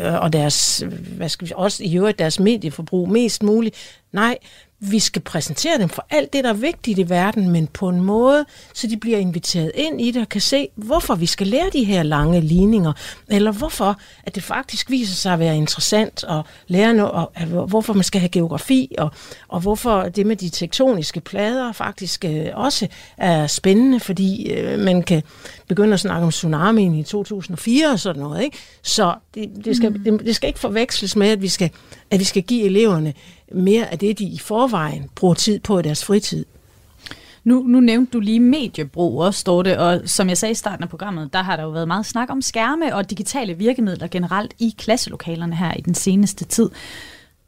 Øh, og deres, hvad skal vi, også i øvrigt deres medieforbrug mest muligt. Nej, vi skal præsentere dem for alt det, der er vigtigt i verden, men på en måde, så de bliver inviteret ind i det og kan se, hvorfor vi skal lære de her lange ligninger, eller hvorfor at det faktisk viser sig at være interessant at lære noget, og hvorfor man skal have geografi, og, og hvorfor det med de tektoniske plader faktisk øh, også er spændende, fordi øh, man kan begynde at snakke om tsunamien i 2004 og sådan noget. Ikke? Så det, det, skal, mm. det, det skal ikke forveksles med, at vi skal, at vi skal give eleverne mere af det, de i forvejen bruger tid på i deres fritid. Nu, nu nævnte du lige mediebrug også, står det, og som jeg sagde i starten af programmet, der har der jo været meget snak om skærme og digitale virkemidler generelt i klasselokalerne her i den seneste tid.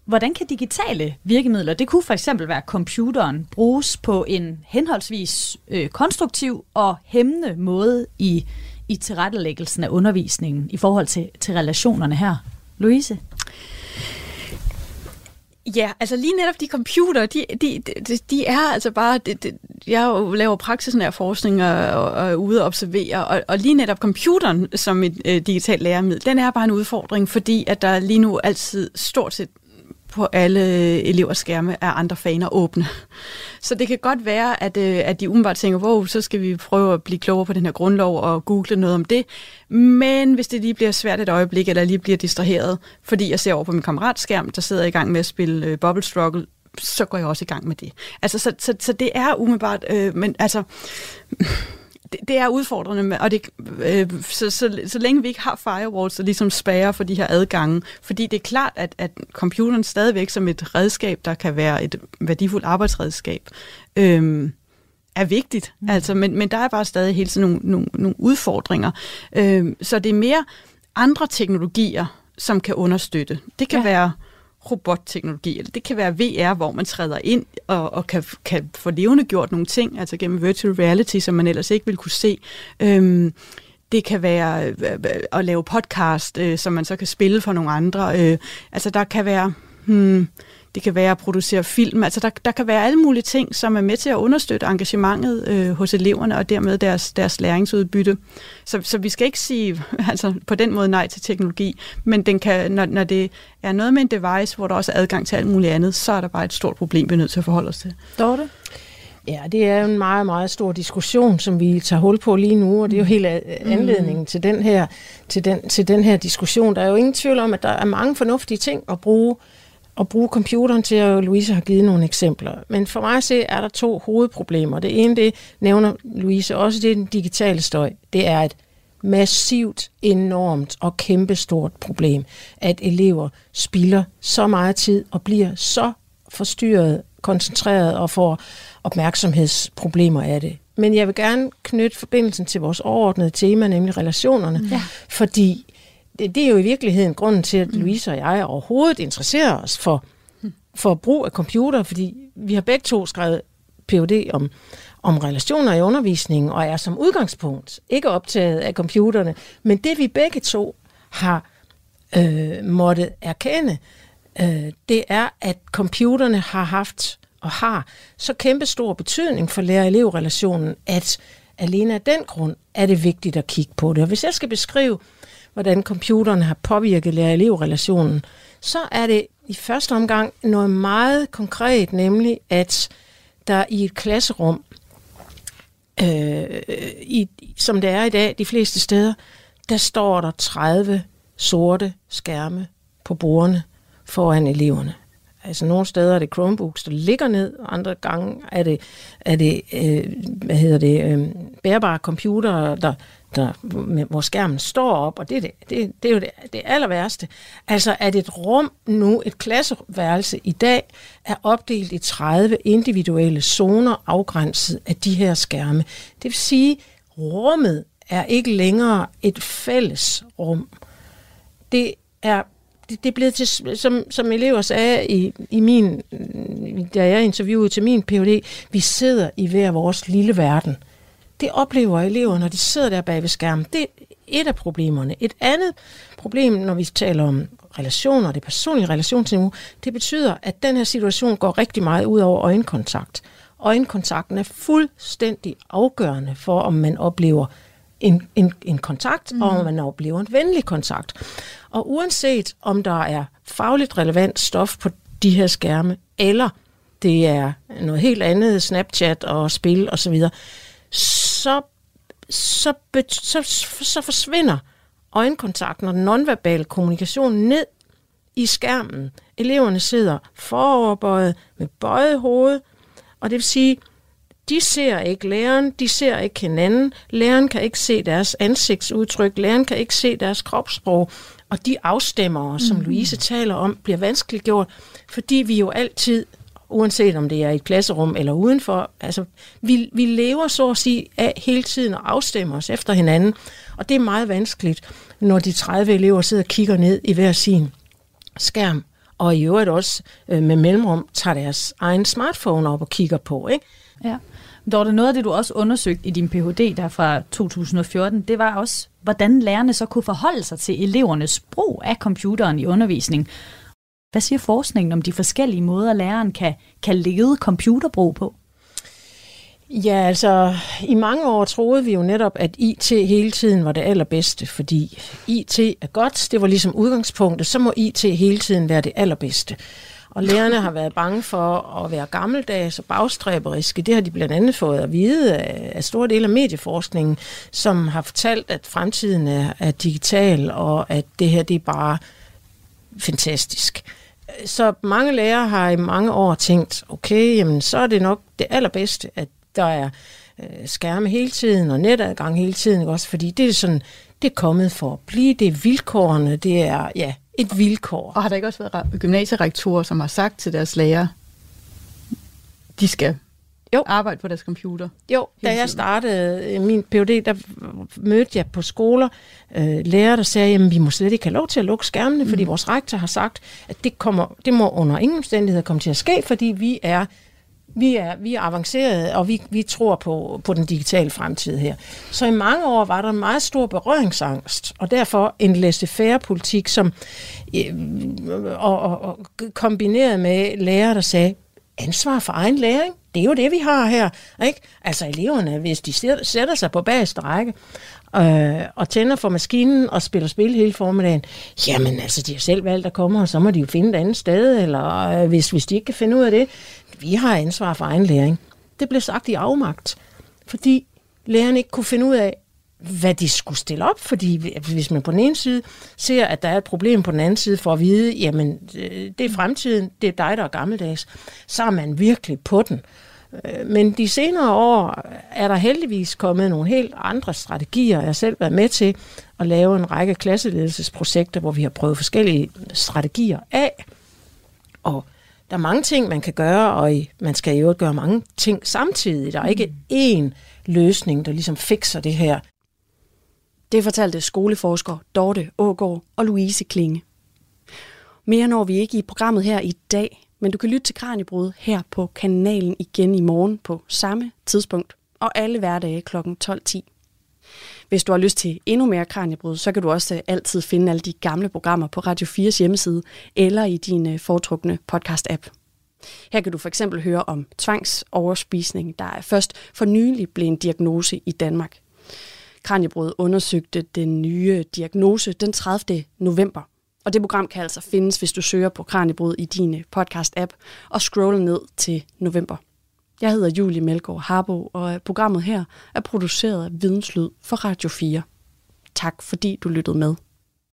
Hvordan kan digitale virkemidler, det kunne for eksempel være computeren, bruges på en henholdsvis øh, konstruktiv og hæmmende måde i, i tilrettelæggelsen af undervisningen i forhold til, til relationerne her? Louise? Ja, altså lige netop de computer, de, de, de, de er altså bare... De, de, jeg laver praksisnær forskning og, og, og er ude og observere, og, og lige netop computeren som et øh, digitalt læremiddel, den er bare en udfordring, fordi at der lige nu altid stort set på alle øh, elevers skærme er andre faner åbne. <laughs> Så det kan godt være, at, øh, at de umiddelbart tænker, wow, så skal vi prøve at blive klogere på den her grundlov og google noget om det. Men hvis det lige bliver svært et øjeblik, eller lige bliver distraheret, fordi jeg ser over på min kammeratskærm, der sidder i gang med at spille øh, Bubble Struggle, så går jeg også i gang med det. Altså, så, så, så det er umiddelbart, øh, men altså, <laughs> det, det er udfordrende, og det, øh, så, så, så længe vi ikke har firewalls, der ligesom spærrer for de her adgange, fordi det er klart, at, at computeren stadigvæk som et redskab, der kan være et værdifuldt arbejdsredskab, øh, er vigtigt. Mm. Altså, men, men der er bare stadig hele tiden nogle, nogle, nogle udfordringer. Øh, så det er mere andre teknologier, som kan understøtte. Det kan ja. være robotteknologi, eller det kan være VR, hvor man træder ind og, og kan, kan få levende gjort nogle ting, altså gennem virtual reality, som man ellers ikke vil kunne se. Øhm, det kan være øh, at lave podcast, øh, som man så kan spille for nogle andre. Øh, altså der kan være hmm, det kan være at producere film. Altså der, der kan være alle mulige ting, som er med til at understøtte engagementet øh, hos eleverne og dermed deres, deres læringsudbytte. Så, så vi skal ikke sige <laughs> altså, på den måde nej til teknologi, men den kan, når, når det er noget med en device, hvor der også er adgang til alt muligt andet, så er der bare et stort problem, vi er nødt til at forholde os til. Dorte? Ja, det er en meget, meget stor diskussion, som vi tager hul på lige nu, og det er jo hele anledningen mm. til, den her, til, den, til den her diskussion. Der er jo ingen tvivl om, at der er mange fornuftige ting at bruge at bruge computeren til, og Louise har givet nogle eksempler. Men for mig at se, er der to hovedproblemer. Det ene, det nævner Louise også, det er den digitale støj. Det er et massivt, enormt og kæmpestort problem, at elever spilder så meget tid og bliver så forstyrret, koncentreret og får opmærksomhedsproblemer af det. Men jeg vil gerne knytte forbindelsen til vores overordnede tema, nemlig relationerne, ja. fordi det, er jo i virkeligheden grunden til, at mm. Louise og jeg overhovedet interesserer os for, for brug af computer, fordi vi har begge to skrevet PhD om, om relationer i undervisningen, og er som udgangspunkt ikke optaget af computerne. Men det vi begge to har øh, måttet erkende, øh, det er, at computerne har haft og har så kæmpe stor betydning for lærer-elev-relationen, at alene af den grund er det vigtigt at kigge på det. Og hvis jeg skal beskrive, hvordan computeren har påvirket lærer-elev-relationen, så er det i første omgang noget meget konkret, nemlig at der i et klasserum, øh, i, som det er i dag de fleste steder, der står der 30 sorte skærme på bordene foran eleverne. Altså nogle steder er det Chromebooks, der ligger ned, og andre gange er det, er det øh, hvad hedder det, øh, bærbare computere, der, der, hvor skærmen står op, og det er, det, det, det er jo det, det aller værste. Altså at et rum nu, et klasseværelse i dag, er opdelt i 30 individuelle zoner afgrænset af de her skærme. Det vil sige, rummet er ikke længere et fælles rum. Det er det, det er blevet til, som, som elever sagde i, i min, da jeg interviewede til min Ph.D., vi sidder i hver vores lille verden. Det oplever elever, når de sidder der bag ved skærmen. Det er et af problemerne. Et andet problem, når vi taler om relationer, det personlige relationsniveau, det betyder, at den her situation går rigtig meget ud over øjenkontakt. Øjenkontakten er fuldstændig afgørende for, om man oplever en, en, en kontakt, mm. og om man oplever en venlig kontakt. Og uanset om der er fagligt relevant stof på de her skærme, eller det er noget helt andet, Snapchat og spil osv., så, så, så, så, så forsvinder øjenkontakten og den nonverbale kommunikation ned i skærmen. Eleverne sidder foroverbøjet med bøjet hoved, og det vil sige, de ser ikke læreren, de ser ikke hinanden. Læreren kan ikke se deres ansigtsudtryk, læreren kan ikke se deres kropssprog. Og de afstemmer, som mm. Louise taler om, bliver vanskeligt gjort, fordi vi jo altid, uanset om det er i et klasserum eller udenfor, altså vi, vi lever så at sige af hele tiden og afstemmer os efter hinanden. Og det er meget vanskeligt, når de 30 elever sidder og kigger ned i hver sin skærm, og i øvrigt også øh, med mellemrum tager deres egen smartphone op og kigger på. Ikke? Ja. Dorte, noget af det, du også undersøgte i din Ph.D. der fra 2014, det var også, hvordan lærerne så kunne forholde sig til elevernes brug af computeren i undervisning. Hvad siger forskningen om de forskellige måder, læreren kan, kan lede computerbrug på? Ja, altså i mange år troede vi jo netop, at IT hele tiden var det allerbedste, fordi IT er godt, det var ligesom udgangspunktet, så må IT hele tiden være det allerbedste. Og lærerne har været bange for at være gammeldags og bagstræberiske. Det har de blandt andet fået at vide af, store dele af medieforskningen, som har fortalt, at fremtiden er, er digital, og at det her det er bare fantastisk. Så mange lærere har i mange år tænkt, okay, jamen, så er det nok det allerbedste, at der er øh, skærme hele tiden og netadgang hele tiden, ikke også? fordi det er sådan, det er kommet for at blive, det er vilkårene, det er, ja, et vilkår. Og har der ikke også været gymnasierektorer, som har sagt til deres lærere, de skal jo. arbejde på deres computer? Jo, da jeg startede øh, min PhD, der mødte jeg på skoler øh, lærere, der sagde, at vi må slet ikke have lov til at lukke skærmene, mm. fordi vores rektor har sagt, at det, kommer, det må under ingen omstændigheder komme til at ske, fordi vi er Vi er, vi er avancerede, og vi, vi tror på, på den digitale fremtid her. Så i mange år var der en meget stor berøringsangst, og derfor en laissez-faire politik, som øh, og, og, og kombineret med lærere, der sagde, ansvar for egen læring. Det er jo det, vi har her. Ikke? Altså eleverne, hvis de sætter sig på bagerste række øh, og tænder for maskinen og spiller spil hele formiddagen, jamen altså, de har selv valgt at komme, og så må de jo finde et andet sted, eller øh, hvis, hvis de ikke kan finde ud af det, vi har ansvar for egen læring. Det blev sagt i afmagt, fordi lærerne ikke kunne finde ud af, hvad de skulle stille op, fordi hvis man på den ene side ser, at der er et problem på den anden side, for at vide, jamen, øh, det er fremtiden, det er dig, der er gammeldags, så er man virkelig på den. Øh, men de senere år er der heldigvis kommet nogle helt andre strategier. Jeg har selv været med til at lave en række klasseledelsesprojekter, hvor vi har prøvet forskellige strategier af. Og der er mange ting, man kan gøre, og man skal jo gøre mange ting samtidig. Der er ikke én løsning, der ligesom fikser det her. Det fortalte skoleforsker Dorte Ågård og Louise Klinge. Mere når vi ikke i programmet her i dag, men du kan lytte til Kranjebrud her på kanalen igen i morgen på samme tidspunkt, og alle hverdage kl. 12.10. Hvis du har lyst til endnu mere Kranjebrud, så kan du også altid finde alle de gamle programmer på Radio 4's hjemmeside eller i din øh, foretrukne podcast-app. Her kan du for eksempel høre om tvangsoverspisning, der er først for nylig blev en diagnose i Danmark. Kranjebrud undersøgte den nye diagnose den 30. november. Og det program kan altså findes, hvis du søger på Kranjebrud i din øh, podcast-app og scroller ned til november. Jeg hedder Julie Melgaard Harbo, og øh, programmet her er produceret af Videnslyd for Radio 4. Tak fordi du lyttede med.